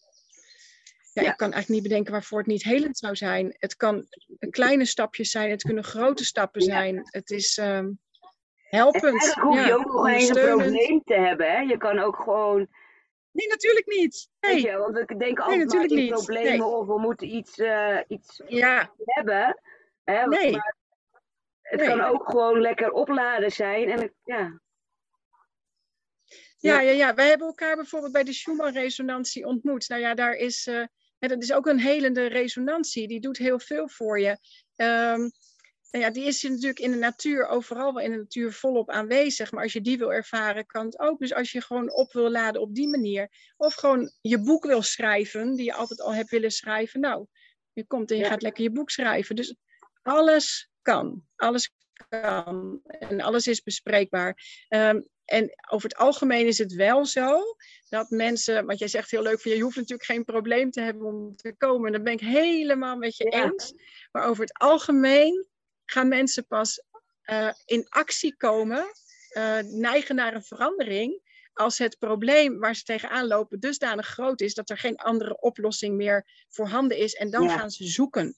B: ja,
A: Ja.
B: ik kan eigenlijk niet bedenken waarvoor het niet helend zou zijn. Het kan kleine stapjes zijn, het kunnen grote stappen
A: Ja.
B: zijn. Het is
A: En
B: helpend.
A: eigenlijk hoef je
B: ja,
A: ook nog eens een
B: ondersteunend.
A: probleem te hebben. Hè? Je kan ook gewoon...
B: Nee, natuurlijk niet. Nee.
A: je, want we denken altijd maar
B: niet.
A: problemen
B: Nee.
A: of we moeten iets, eh, iets
B: Ja,
A: hebben. Hè?
B: Nee.
A: Maar het
B: Nee.
A: kan ook gewoon lekker opladen zijn. En ja.
B: Ja,
A: Ja.
B: ja. Wij hebben elkaar bijvoorbeeld bij de Schumann-resonantie ontmoet. Nou ja, daar is, hè, dat is ook een helende resonantie. Die doet heel veel voor je. Ehm, nou ja, die is natuurlijk in de natuur, overal wel in de natuur volop aanwezig. Maar als je die wil ervaren, kan het ook. Dus als je gewoon op wil laden op die manier. Of gewoon je boek wil schrijven, die je altijd al hebt willen schrijven. Nou, je komt en je
A: Ja.
B: gaat lekker je boek schrijven. Dus alles kan. Alles kan. En alles is bespreekbaar. Ehm, en over het algemeen is het wel zo dat mensen, want jij zegt heel leuk van je hoeft natuurlijk geen probleem te hebben om te komen. En dat ben ik helemaal met je
A: Ja.
B: eens. Maar over het algemeen gaan mensen pas eh, in actie komen, eh, neigen naar een verandering. Als het probleem waar ze tegenaan lopen dusdanig groot is dat er geen andere oplossing meer voorhanden is. En dan
A: Ja.
B: gaan ze zoeken.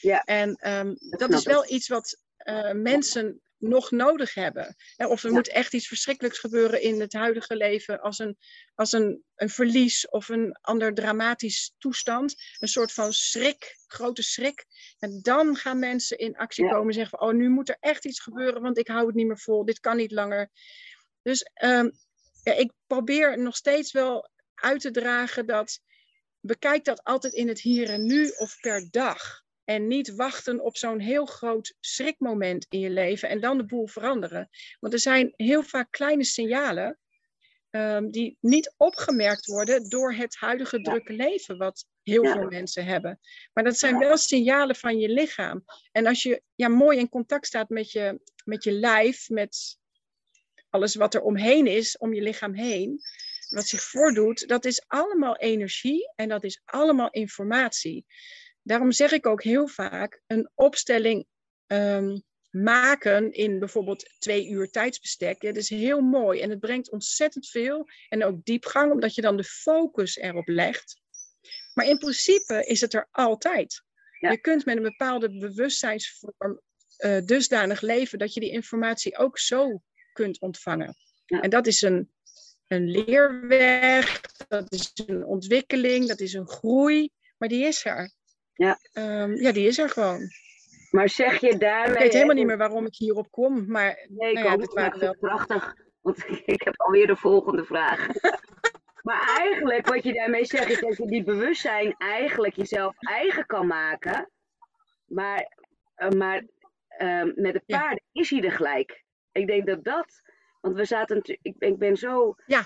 A: Ja.
B: En ehm, dat is wel iets wat eh, mensen nog nodig hebben. Of er
A: Ja.
B: moet echt iets verschrikkelijks gebeuren in het huidige leven als een, als een, een verlies of een ander dramatisch toestand. Een soort van schrik, grote schrik. En dan gaan mensen in actie
A: Ja.
B: komen en zeggen van, oh nu moet er echt iets gebeuren, want ik hou het niet meer vol, dit kan niet langer. Dus ehm, ja, ik probeer nog steeds wel uit te dragen dat, bekijk dat altijd in het hier en nu of per dag. En niet wachten op zo'n heel groot schrikmoment in je leven en dan de boel veranderen. Want er zijn heel vaak kleine signalen um, die niet opgemerkt worden door het huidige drukke leven wat heel veel mensen hebben. Maar dat zijn wel signalen van je lichaam. En als je ja, mooi in contact staat met je, met je lijf, met alles wat er omheen is, om je lichaam heen, wat zich voordoet, dat is allemaal energie en dat is allemaal informatie. Daarom zeg ik ook heel vaak, een opstelling um, maken in bijvoorbeeld twee uur tijdsbestek. Ja, dat is heel mooi en het brengt ontzettend veel en ook diepgang, omdat je dan de focus erop legt. Maar in principe is het er altijd. Je kunt met een bepaalde bewustzijnsvorm uh, dusdanig leven dat je die informatie ook zo kunt ontvangen. En dat is een, een leerweg, dat is een ontwikkeling, dat is een groei, maar die is er. Ja, um, ja die is er gewoon.
A: Maar zeg je daarmee...
B: Ik weet helemaal niet meer waarom ik hierop kom, maar...
A: Nee, ik nou ja, het wel prachtig, want ik heb alweer de volgende vraag. maar eigenlijk, wat je daarmee zegt, is dat je die bewustzijn eigenlijk jezelf eigen kan maken. Maar, uh, maar uh, met de paarden is hij er gelijk. Ik denk dat dat... Want we zaten. Ik, ik ben zo ja.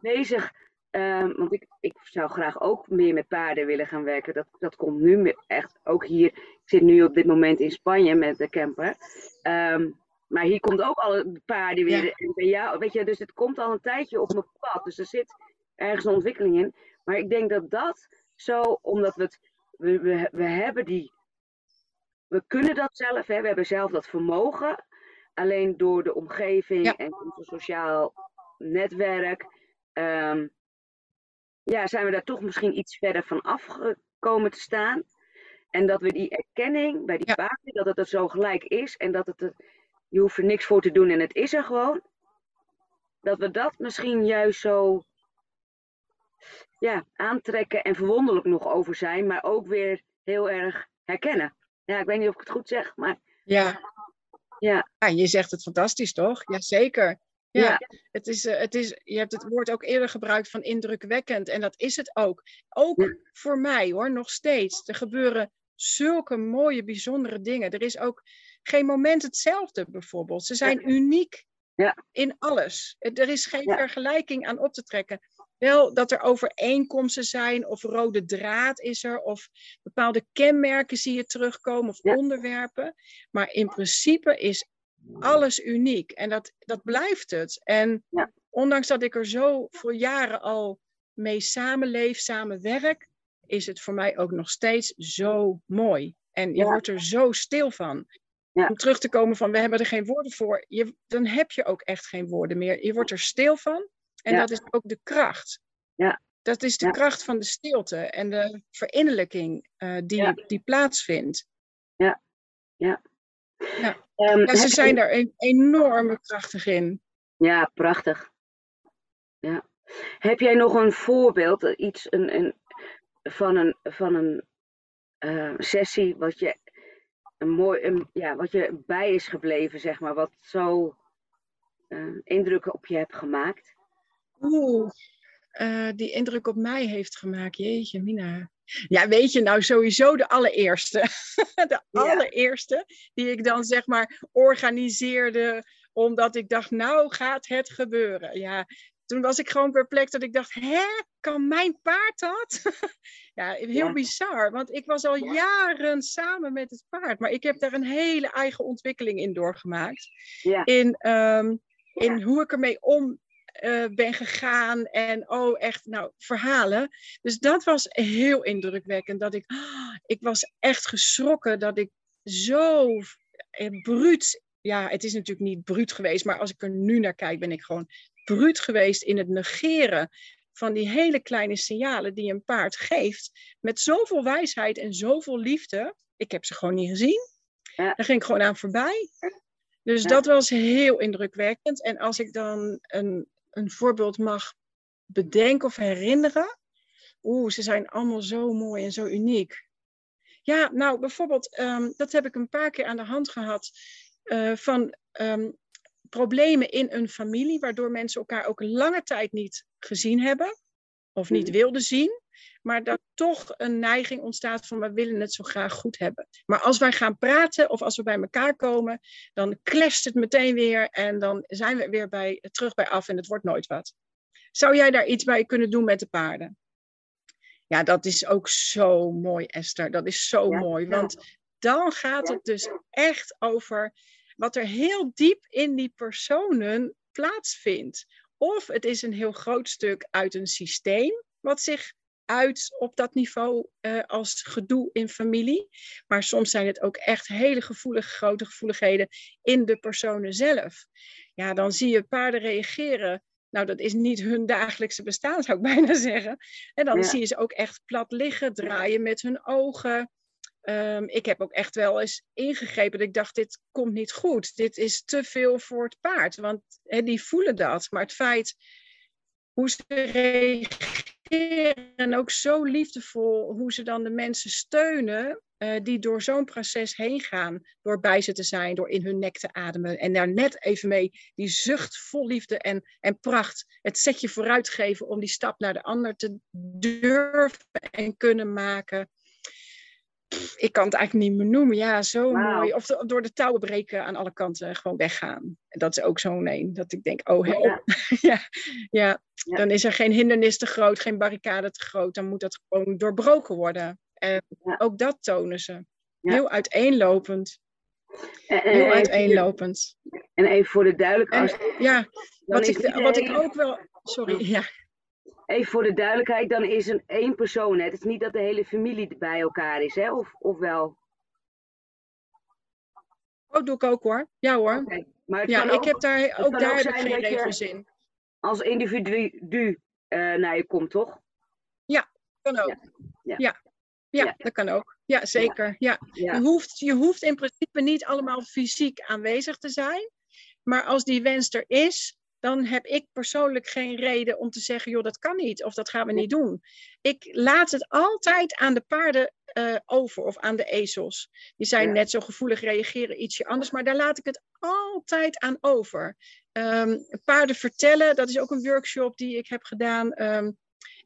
A: bezig Um, want ik, ik zou graag ook meer met paarden willen gaan werken. Dat, dat komt nu echt ook hier. Ik zit nu op dit moment in Spanje met de camper. Um, maar hier komt ook alle paarden weer. Ja. jou, weet je, dus het komt al een tijdje op mijn pad. Dus er zit ergens een ontwikkeling in. Maar ik denk dat dat zo, omdat we het. We, we, we hebben die. We kunnen dat zelf, hè, we hebben zelf dat vermogen. Alleen door de omgeving en ons sociaal netwerk. Um, ja, zijn we daar toch misschien iets verder van afgekomen te staan. En dat we die erkenning bij die ja. paarden, dat het er zo gelijk is en dat het er, je hoeft er niks voor te doen en het is er gewoon. Dat we dat misschien juist zo ja, aantrekken en verwonderlijk nog over zijn, maar ook weer heel erg herkennen. Ja, ik weet niet of ik het goed zeg, maar.
B: Ja. Ja. ja je zegt het fantastisch, toch? Jazeker. Ja, Het is, uh, het is, je hebt het woord ook eerder gebruikt van indrukwekkend. En dat is het ook. Ook voor mij hoor, nog steeds. Er gebeuren zulke mooie, bijzondere dingen. Er is ook geen moment hetzelfde bijvoorbeeld. Ze zijn uniek ja. in alles. Er is geen vergelijking aan op te trekken. Wel dat er overeenkomsten zijn, of rode draad is er, of bepaalde kenmerken zie je terugkomen, of onderwerpen. Maar in principe is alles uniek. En dat, dat blijft het. En ja. ondanks dat ik er zo voor jaren al mee samenleef, samenwerk, is het voor mij ook nog steeds zo mooi. En je wordt er zo stil van. Ja. Om terug te komen van we hebben er geen woorden voor, je, dan heb je ook echt geen woorden meer. Je wordt er stil van. En dat is ook de kracht. Ja. Dat is de kracht van de stilte en de verinnerlijking uh, die, die plaatsvindt.
A: Ja, ja.
B: Ja, um, ja ze zijn daar een, enorme krachtig in.
A: Ja, prachtig. Ja. Heb jij nog een voorbeeld, iets een, een, van een, van een uh, sessie wat je, een mooi, een, ja, wat je bij is gebleven, zeg maar, wat zo uh, indruk op je hebt gemaakt?
B: Oeh, uh, die indruk op mij heeft gemaakt. Jeetje, Mina. Ja, weet je, nou sowieso de allereerste. de allereerste die ik dan zeg maar organiseerde, omdat ik dacht, nou gaat het gebeuren. Ja, toen was ik gewoon perplex dat ik dacht, hè, kan mijn paard dat? ja, heel bizar, want ik was al jaren samen met het paard, maar ik heb daar een hele eigen ontwikkeling in doorgemaakt. Ja. In, um, in hoe ik ermee om uh, ben gegaan. En oh, echt, nou, verhalen. Dus dat was heel indrukwekkend. Dat ik, ik was echt geschrokken dat ik zo eh, bruut. Ja, het is natuurlijk niet bruut geweest, maar als ik er nu naar kijk, ben ik gewoon bruut geweest in het negeren van die hele kleine signalen die een paard geeft. Met zoveel wijsheid en zoveel liefde. Ik heb ze gewoon niet gezien. Ja. Daar ging ik gewoon aan voorbij. Dus dat was heel indrukwekkend. En als ik dan een, een voorbeeld mag bedenken of herinneren. Oeh, ze zijn allemaal zo mooi en zo uniek. Ja, nou bijvoorbeeld, um, dat heb ik een paar keer aan de hand gehad uh, van um, problemen in een familie, waardoor mensen elkaar ook lange tijd niet gezien hebben of niet mm. wilden zien. Maar dat toch een neiging ontstaat van we willen het zo graag goed hebben. Maar als wij gaan praten of als we bij elkaar komen, dan clasht het meteen weer en dan zijn we weer bij, terug bij af en het wordt nooit wat. Zou jij daar iets bij kunnen doen met de paarden? Ja, dat is ook zo mooi, Esther. Dat is zo mooi. Want dan gaat het dus echt over wat er heel diep in die personen plaatsvindt. Of het is een heel groot stuk uit een systeem wat zich uit op dat niveau uh, als gedoe in familie. Maar soms zijn het ook echt hele gevoelige, grote gevoeligheden in de personen zelf. Ja, dan zie je paarden reageren. Nou, dat is niet hun dagelijkse bestaan, zou ik bijna zeggen. En dan zie je ze ook echt plat liggen, draaien met hun ogen. Ehm, ik heb ook echt wel eens ingegrepen dat ik dacht, dit komt niet goed. Dit is te veel voor het paard. Want die voelen dat. Maar het feit hoe ze reageren en ook zo liefdevol hoe ze dan de mensen steunen uh, die door zo'n proces heen gaan. Door bij ze te zijn, door in hun nek te ademen. En daar net even mee die zucht vol liefde en, en pracht. Het zetje vooruit geven om die stap naar de ander te durven en kunnen maken ik kan het eigenlijk niet meer noemen. Ja, zo mooi. Of door de touwen breken aan alle kanten gewoon weggaan. Dat is ook zo'n een. Dat ik denk, oh help. Ja. ja. Ja. dan is er geen hindernis te groot, geen barricade te groot. Dan moet dat gewoon doorbroken worden. En ook dat tonen ze. Heel uiteenlopend. Heel uiteenlopend.
A: En even voor de duidelijkheid.
B: Ja, wat ik, wat ik ook wel. Sorry, ja
A: even voor de duidelijkheid, dan is een één persoon. Hè? Het is niet dat de hele familie bij elkaar is, hè? Of, of wel?
B: Oh, doe ik ook hoor. Ja hoor. Maar ja, ik heb daar ook, daar heb ik geen regels in.
A: Als individu uh, naar je komt, toch?
B: Ja, kan ook. Ja, ja. ja. dat kan ook. Ja, zeker. Ja. Je, hoeft, je hoeft in principe niet allemaal fysiek aanwezig te zijn. Maar als die wens er is, dan heb ik persoonlijk geen reden om te zeggen, joh, dat kan niet of dat gaan we niet doen. Ik laat het altijd aan de paarden uh, over of aan de ezels. Die zijn net zo gevoelig, reageren ietsje anders, maar daar laat ik het altijd aan over. Um, paarden vertellen, dat is ook een workshop die ik heb gedaan. Um,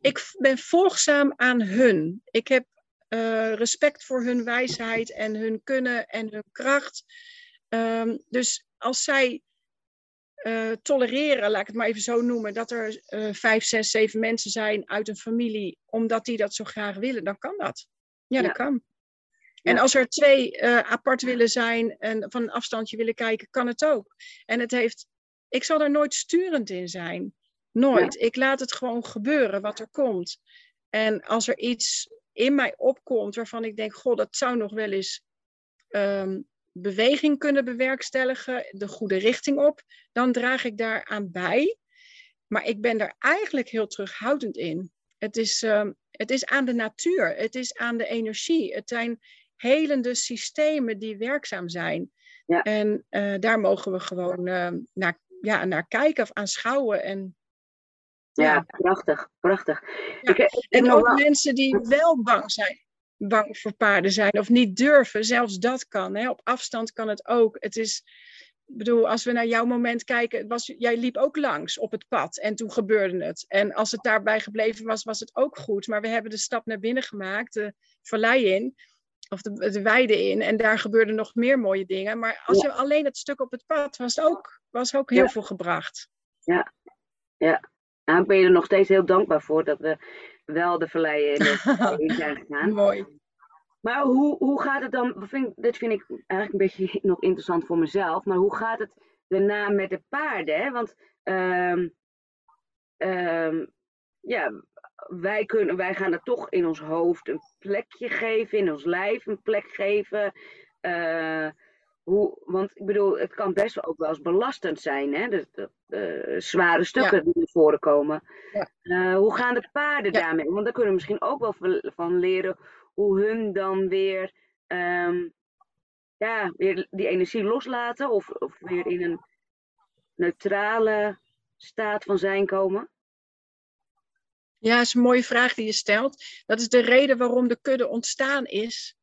B: ik ben volgzaam aan hun. Ik heb uh, respect voor hun wijsheid en hun kunnen en hun kracht. Um, dus als zij uh, tolereren, laat ik het maar even zo noemen, dat er uh, vijf, zes, zeven mensen zijn uit een familie, omdat die dat zo graag willen, dan kan dat. Ja, dat kan. En als er twee uh, apart willen zijn en van een afstandje willen kijken, kan het ook. En het heeft, ik zal er nooit sturend in zijn. Nooit. Ik laat het gewoon gebeuren wat er komt. En als er iets in mij opkomt waarvan ik denk, god, dat zou nog wel eens um, beweging kunnen bewerkstelligen, de goede richting op, dan draag ik daaraan bij. Maar ik ben daar eigenlijk heel terughoudend in. Het is, uh, het is aan de natuur, het is aan de energie. Het zijn helende systemen die werkzaam zijn. Ja. En uh, daar mogen we gewoon uh, naar, ja, naar kijken of aanschouwen. En,
A: ja, ja. prachtig, prachtig.
B: Ja. Ik, ik en ook wel... mensen die wel bang zijn bang voor paarden zijn of niet durven. Zelfs dat kan. Hè? Op afstand kan het ook. Het is, ik bedoel, als we naar jouw moment kijken, was, jij liep ook langs op het pad en toen gebeurde het. En als het daarbij gebleven was, was het ook goed. Maar we hebben de stap naar binnen gemaakt, de vallei in, of de, de weide in. En daar gebeurden nog meer mooie dingen. Maar als je alleen het stuk op het pad was, ook, was ook heel veel gebracht.
A: Ja, ja. Ik ben je er nog steeds heel dankbaar voor dat we wel de verleien in zijn gegaan.
B: Mooi.
A: Maar hoe, hoe gaat het dan? Vind, dit vind ik eigenlijk een beetje nog interessant voor mezelf. Maar hoe gaat het daarna met de paarden? Hè? Want um, um, ja, wij, kunnen, wij gaan er toch in ons hoofd een plekje geven, in ons lijf een plek geven. Uh, hoe, want ik bedoel, het kan best wel ook wel eens belastend zijn, hè? De, de, zware stukken die naar voren komen. Ja. Uh, hoe gaan de paarden daarmee? Want daar kunnen we misschien ook wel van leren hoe hun dan weer, um, ja, weer die energie loslaten of, of weer in een neutrale staat van zijn komen.
B: Ja, dat is een mooie vraag die je stelt. Dat is de reden waarom de kudde ontstaan is.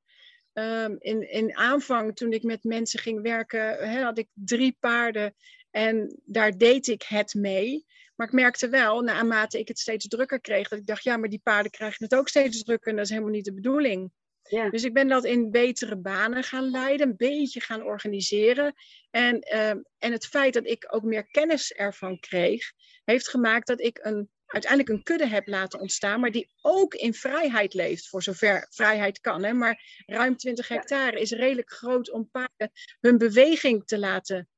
B: Um, in, in aanvang, toen ik met mensen ging werken, had ik drie paarden en daar deed ik het mee. Maar ik merkte wel, naarmate ik het steeds drukker kreeg, dat ik dacht, ja, maar die paarden krijgen het ook steeds drukker en dat is helemaal niet de bedoeling. Ja. Dus ik ben dat in betere banen gaan leiden, een beetje gaan organiseren. En, ehm, en het feit dat ik ook meer kennis ervan kreeg, heeft gemaakt dat ik een, uiteindelijk een kudde heb laten ontstaan, maar die ook in vrijheid leeft, voor zover vrijheid kan. Hè. Maar ruim 20 hectare is redelijk groot om paarden hun beweging te laten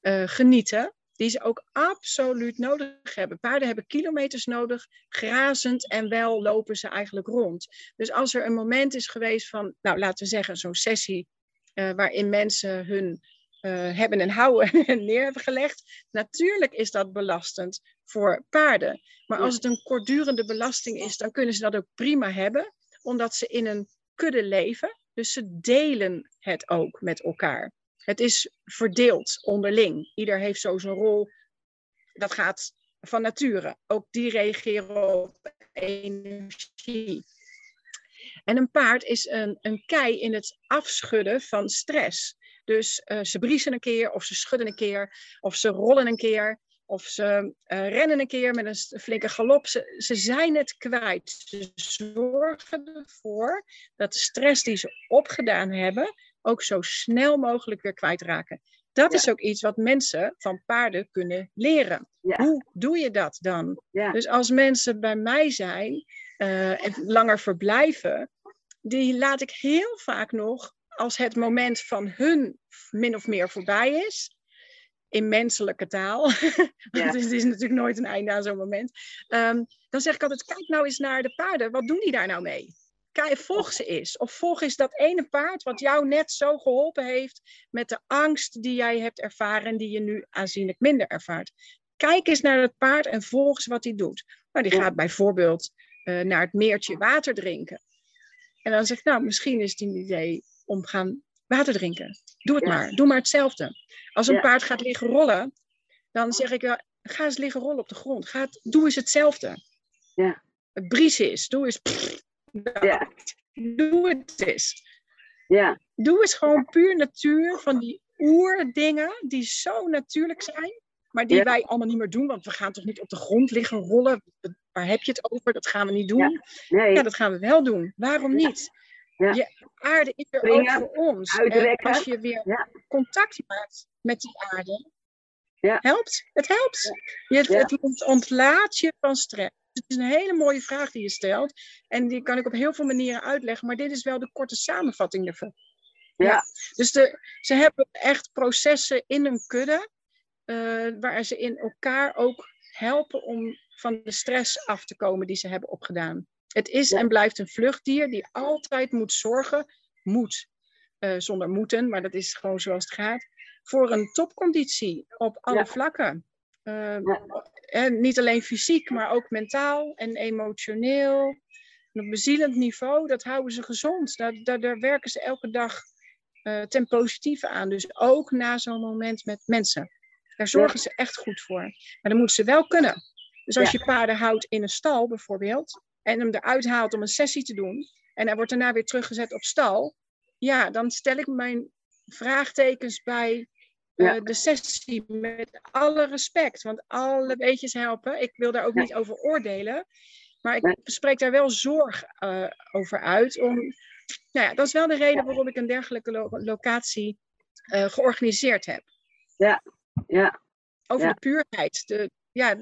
B: uh, genieten die ze ook absoluut nodig hebben. Paarden hebben kilometers nodig, grazend en wel lopen ze eigenlijk rond. Dus als er een moment is geweest van, nou laten we zeggen, zo'n sessie uh, waarin mensen hun uh, hebben en houden neer hebben gelegd, natuurlijk is dat belastend voor paarden. Maar als het een kortdurende belasting is, dan kunnen ze dat ook prima hebben, omdat ze in een kudde leven. Dus ze delen het ook met elkaar. Het is verdeeld onderling. Ieder heeft zo zijn rol. Dat gaat van nature. Ook die reageren op energie. En een paard is een, een kei in het afschudden van stress. Dus uh, ze briesen een keer, of ze schudden een keer, of ze rollen een keer, of ze uh, rennen een keer met een flinke galop. Ze, ze zijn het kwijt. Ze zorgen ervoor dat de stress die ze opgedaan hebben, ook zo snel mogelijk weer kwijtraken. Dat is ook iets wat mensen van paarden kunnen leren. Hoe doe je dat dan? Dus als mensen bij mij zijn uh, en langer verblijven, die laat ik heel vaak nog, als het moment van hun min of meer voorbij is, in menselijke taal, want het is natuurlijk nooit een einde aan zo'n moment, um, dan zeg ik altijd, kijk nou eens naar de paarden, wat doen die daar nou mee? volg ze eens. Of volg eens dat ene paard wat jou net zo geholpen heeft met de angst die jij hebt ervaren en die je nu aanzienlijk minder ervaart. Kijk eens naar het paard en volg eens wat hij doet. Nou, die gaat bijvoorbeeld uh, naar het meertje water drinken. En dan zeg ik, nou, misschien is het een idee om gaan water drinken. Doe het maar. Doe maar hetzelfde. Als een paard gaat liggen rollen, dan zeg ik, ga eens liggen rollen op de grond. Ga doe eens hetzelfde. Ja. Het bries is, doe eens. Ja. Doe het eens. Ja. Doe eens gewoon puur natuur van die oerdingen die zo natuurlijk zijn, maar die wij allemaal niet meer doen, want we gaan toch niet op de grond liggen rollen. Waar heb je het over? Dat gaan we niet doen. Nee. ja dat gaan we wel doen. Waarom niet? Ja. Je aarde is er ook voor ons. als je weer contact maakt met die aarde, ja. helpt. Het helpt. Je, het ontlaat je van stress. Het is een hele mooie vraag die je stelt. En die kan ik op heel veel manieren uitleggen. Maar dit is wel de korte samenvatting ervan. Ja. Dus de, ze hebben echt processen in een kudde. Uh, waar ze in elkaar ook helpen om van de stress af te komen die ze hebben opgedaan. Het is en blijft een vluchtdier die altijd moet zorgen, moet, uh, zonder moeten, maar dat is gewoon zoals het gaat, voor een topconditie op alle vlakken. Uh, en niet alleen fysiek, maar ook mentaal en emotioneel. op bezielend niveau, dat houden ze gezond. Daar, daar, daar werken ze elke dag uh, ten positieve aan. Dus ook na zo'n moment met mensen. Daar zorgen ze echt goed voor. Maar dan moeten ze wel kunnen. Dus als je paarden houdt in een stal bijvoorbeeld, en hem eruit haalt om een sessie te doen, en hij wordt daarna weer teruggezet op stal, ja, dan stel ik mijn vraagtekens bij ja. Eh, de sessie met alle respect. Want alle beetjes helpen. Ik wil daar ook niet over oordelen. Maar ik spreek daar wel zorg uh, over uit. Om, nou ja, dat is wel de reden waarom ik een dergelijke locatie uh, georganiseerd heb.
A: Ja, ja.
B: Over de puurheid. De, ja,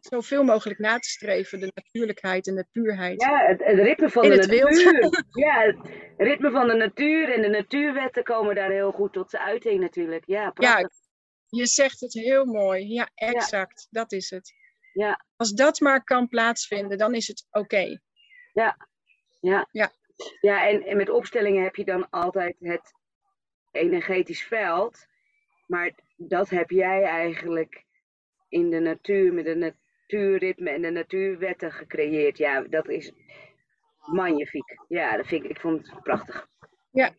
B: zoveel mogelijk na te streven, de natuurlijkheid en de puurheid.
A: Ja, het, het ritme van de natuur. ja, het ritme van de natuur en de natuurwetten komen daar heel goed tot zijn uiting natuurlijk. Ja,
B: prachtig. ja je zegt het heel mooi. Ja, exact. Dat is het. Ja. Als dat maar kan plaatsvinden, dan is het oké.
A: Ja. Ja. Ja, ja en, en met opstellingen heb je dan altijd het energetisch veld. Maar dat heb jij eigenlijk in de natuur, met een natuurritme en de natuurwetten gecreëerd. Ja, dat is magnifiek. Ja, dat vind ik, ik vond het prachtig.
B: Ja.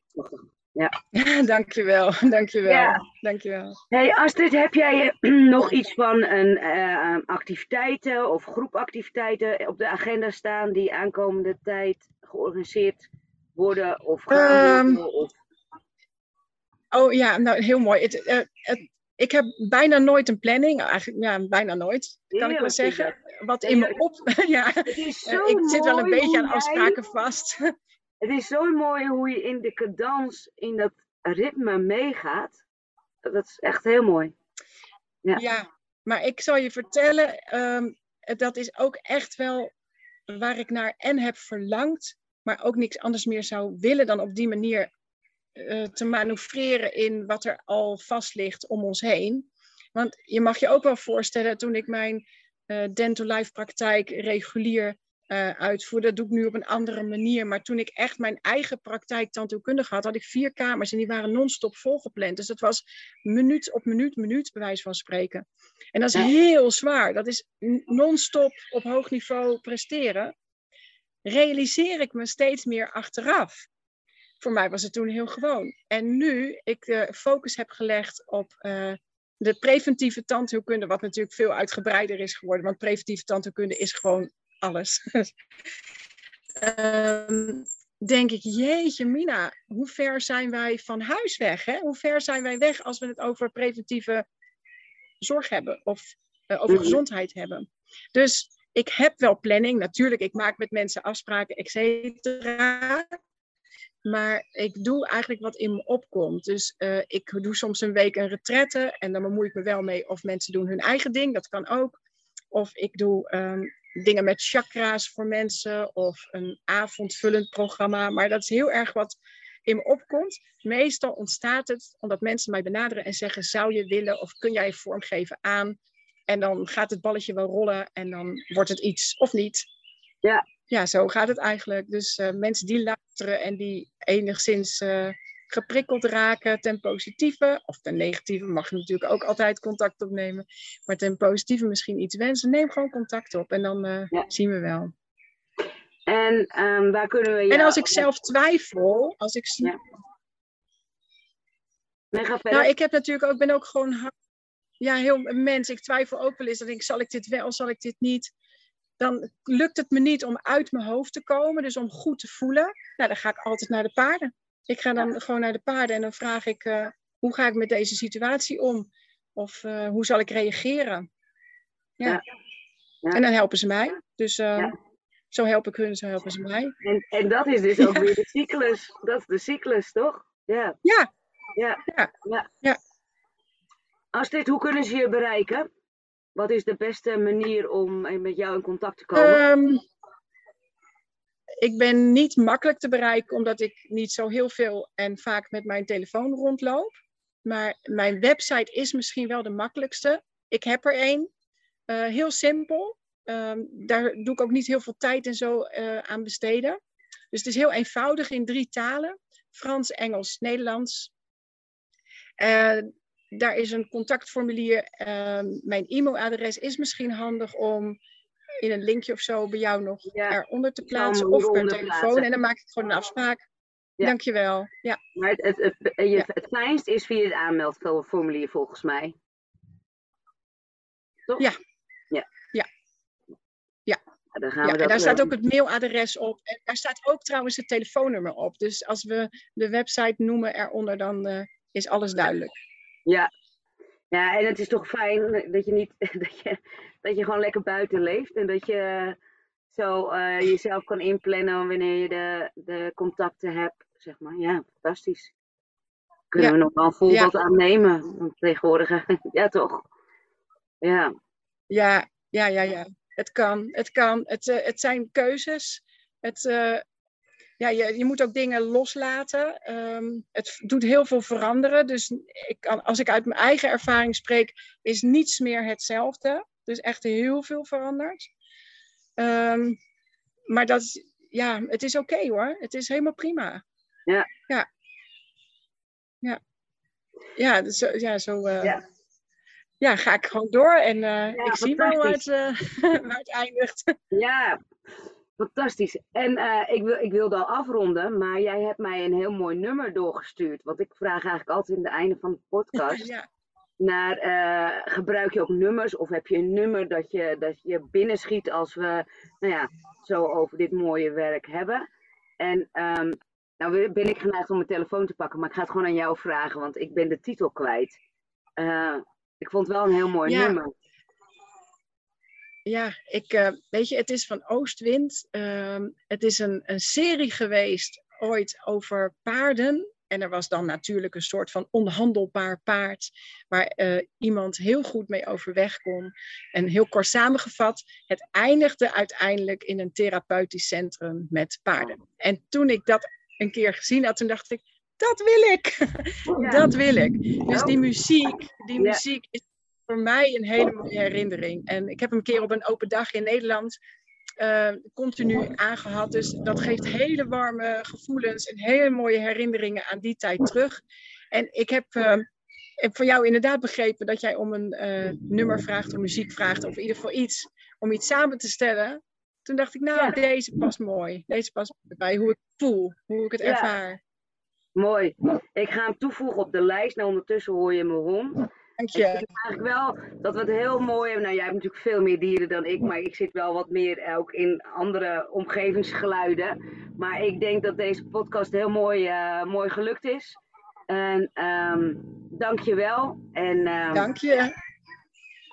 B: Ja. dankjewel, dankjewel, ja. dankjewel.
A: Hey Astrid, heb jij nog iets van een uh, activiteiten of groepactiviteiten op de agenda staan die aankomende tijd georganiseerd worden of gaan um,
B: worden? Of... Oh ja, nou heel mooi. Het, uh, het, ik heb bijna nooit een planning. Eigenlijk, ja, bijna nooit, kan
A: Heerlijk
B: ik wel zeggen. Wat in me op... ja, eh, ik zit wel een beetje aan
A: jij-
B: afspraken vast.
A: Het is zo mooi hoe je in de cadans, in dat ritme meegaat. Dat is echt heel mooi. Ja.
B: Ja, maar ik zal je vertellen, ehm, dat is ook echt wel waar ik naar en heb verlangd, maar ook niks anders meer zou willen dan op die manier eh, te manoeuvreren in wat er al vast ligt om ons heen. Want je mag je ook wel voorstellen, toen ik mijn eh dental life praktijk regulier eh, uitvoerde, dat doe ik nu op een andere manier. Maar toen ik echt mijn eigen praktijk tandheelkundige had, had ik vier kamers en die waren non-stop volgepland. Dus dat was minuut op minuut, minuut, bij wijze van spreken. En dat is heel zwaar. Dat is non-stop op hoog niveau presteren. Realiseer ik me steeds meer achteraf. Voor mij was het toen heel gewoon. En nu ik de focus heb gelegd op eh, de preventieve tandheelkunde, wat natuurlijk veel uitgebreider is geworden, want preventieve tandheelkunde is gewoon alles. Ehm, denk ik, jeetje Mina, hoe ver zijn wij van huis weg? Hè? Hoe ver zijn wij weg als we het over preventieve zorg hebben of eh, over
A: Mhm.
B: gezondheid hebben? Dus ik heb wel planning, natuurlijk, ik maak met mensen afspraken, et cetera. Maar ik doe eigenlijk wat in me opkomt. Dus eh, ik doe soms een week een retraite en dan bemoei ik me wel mee of mensen doen hun eigen ding, dat kan ook. Of ik doe ehm, dingen met chakra's voor mensen of een avondvullend programma. Maar dat is heel erg wat in me opkomt. Meestal ontstaat het omdat mensen mij benaderen en zeggen: Zou je willen of kun jij vormgeven aan? En dan gaat het balletje wel rollen en dan wordt het iets of niet.
A: Ja.
B: Ja, zo gaat het eigenlijk. Dus eh, mensen die luisteren en die enigszins eh, geprikkeld raken ten positieve of ten negatieve, mag je natuurlijk ook altijd contact opnemen. Maar ten positieve misschien iets wensen, neem gewoon contact op en dan eh,
A: Ja.
B: zien we wel.
A: En ehm, waar kunnen we
B: En als ik zelf twijfel, als ik zie-
A: Ja.
B: Nou, ik heb natuurlijk ook, ben ook gewoon ja, heel een mens. Ik twijfel ook wel eens. Dan denk ik, zal ik dit wel, zal ik dit niet? Dan lukt het me niet om uit mijn hoofd te komen, dus om goed te voelen. Nou, dan ga ik altijd naar de paarden. Ik ga dan gewoon naar de paarden en dan vraag ik, eh, hoe ga ik met deze situatie om? Of eh, hoe zal ik reageren? Ja.
A: Ja. Ja.
B: En dan helpen ze mij. Dus eh,
A: Ja.
B: zo help ik hun, zo helpen ze mij.
A: En, en dat is dus ook weer de cyclus. Dat is de cyclus, toch? Ja.
B: Ja.
A: Ja.
B: Ja.
A: ja.
B: Ja.
A: Astrid, hoe kunnen ze je bereiken? Wat is de beste manier om eh, met jou in contact te komen?
B: Ehm, ik ben niet makkelijk te bereiken, omdat ik niet zo heel veel en vaak met mijn telefoon rondloop. Maar mijn website is misschien wel de makkelijkste. Ik heb er één. Eh, heel simpel. Ehm, daar doe ik ook niet heel veel tijd en zo eh, aan besteden. Dus het is heel eenvoudig in drie talen: Frans, Engels, Nederlands. Daar is een contactformulier. Ehm, mijn e-mailadres is misschien handig om in een linkje of zo bij jou nog
A: Ja,
B: eronder te plaatsen. Of per telefoon.
A: plaatsen.
B: En dan maak ik gewoon een afspraak.
A: Ja.
B: Dankjewel. Ja.
A: Maar het, het, het, je,
B: Ja.
A: het fijnst is via het aanmeldformulier volgens mij. Toch?
B: Ja.
A: Ja.
B: Ja. Ja.
A: dan gaan
B: Ja,
A: we
B: en daar staat ook het mailadres op. En daar staat ook trouwens het telefoonnummer op. Dus als we de website noemen eronder, dan eh, is alles duidelijk.
A: Ja. ja, en het is toch fijn dat je niet dat je, dat je gewoon lekker buiten leeft en dat je zo eh, jezelf kan inplannen wanneer je de, de contacten hebt, zeg maar. Ja, fantastisch. Kunnen
B: Ja.
A: we nog wel een voorbeeld aan nemen? Want tegenwoordig, ja toch? Ja,
B: Ja, ja, ja, ja. Het kan. Het kan. Het, eh, het zijn keuzes. Het, eh, ja, je, je moet ook dingen loslaten. Ehm, het doet heel veel veranderen. Dus ik kan, als ik uit mijn eigen ervaring spreek, is niets meer hetzelfde. Dus echt heel veel veranderd. Ehm, maar dat is, ja, het is oké hoor. Het is helemaal prima.
A: Ja.
B: Ja. Ja. Ja, dus, zo- ja, zo, eh,
A: Ja.
B: ja, ga ik gewoon door en eh,
A: Ja,
B: ik zie wel waar het, eh, waar het eindigt.
A: ja. Fantastisch. En eh, ik, wil, ik wilde al afronden, maar jij hebt mij een heel mooi nummer doorgestuurd. Want ik vraag eigenlijk altijd in het einde van de podcast.
B: Ja.
A: naar eh, gebruik je ook nummers of heb je een nummer dat je, dat je binnenschiet als we nou ja, zo over dit mooie werk hebben. En ehm, nou ben ik geneigd om mijn telefoon te pakken, maar ik ga het gewoon aan jou vragen, want ik ben de titel kwijt. eh, ik vond het wel een heel mooi
B: Ja.
A: nummer.
B: Ja, ik, eh, weet je, het is van Oostwind. Ehm, het is een, een serie geweest ooit over paarden. En er was dan natuurlijk een soort van onhandelbaar paard. Waar eh, iemand heel goed mee overweg kon. En heel kort samengevat, het eindigde uiteindelijk in een therapeutisch centrum met paarden. En toen ik dat een keer gezien had, toen dacht ik, dat wil ik.
A: Ja.
B: Dat wil ik. Dus die muziek, die muziek is voor mij een hele mooie herinnering. En ik heb hem een keer op een open dag in Nederland eh, continu aangehad. Dus dat geeft hele warme gevoelens en hele mooie herinneringen aan die tijd terug. En ik heb, heb van jou inderdaad begrepen dat jij om een eh, nummer vraagt, om muziek vraagt, of in ieder geval iets, om iets samen te stellen. Toen dacht ik, nou,
A: Ja.
B: deze past mooi. Deze past bij hoe ik het voel, hoe ik het
A: Ja.
B: ervaar.
A: Mooi. Ik ga hem toevoegen op de lijst. Nou, ondertussen hoor je me hond.
B: Dank
A: Ik
B: je.
A: eigenlijk wel dat we het heel mooi hebben. Nou, jij hebt natuurlijk veel meer dieren dan ik, maar ik zit wel wat meer ook in andere omgevingsgeluiden. Maar ik denk dat deze podcast heel mooi, eh, mooi gelukt is. En ehm dank je wel. En ehm,
B: Dank je.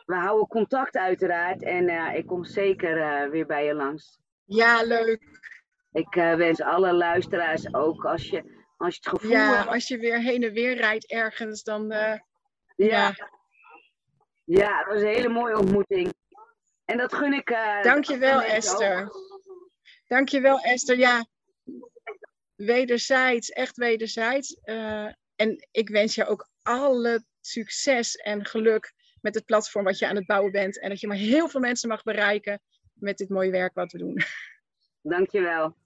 A: we houden contact uiteraard. En eh, ik kom zeker eh, weer bij je langs.
B: Ja, leuk.
A: Ik wens alle luisteraars ook, als je, als je het gevoel
B: Ja,
A: hebt.
B: als je weer heen en weer rijdt ergens, dan
A: Ja,
B: ja.
A: het was een hele mooie ontmoeting. En dat gun ik. eh
B: Dankjewel,
A: mensen ook.
B: Esther. Dankjewel, Esther. Ja, wederzijds, echt wederzijds. Eh, en ik wens je ook alle succes en geluk met het platform wat je aan het bouwen bent. En dat je maar heel veel mensen mag bereiken met dit mooie werk wat we doen.
A: Dankjewel.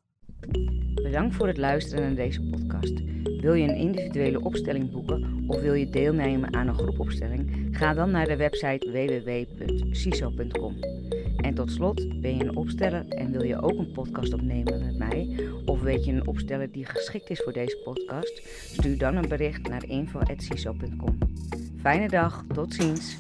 C: Bedankt voor het luisteren naar deze podcast. Wil je een individuele opstelling boeken of wil je deelnemen aan een groepopstelling? Ga dan naar de website www.ciso.com. En tot slot, ben je een opsteller en wil je ook een podcast opnemen met mij? Of weet je een opsteller die geschikt is voor deze podcast? Stuur dan een bericht naar info.ciso.com. Fijne dag, tot ziens!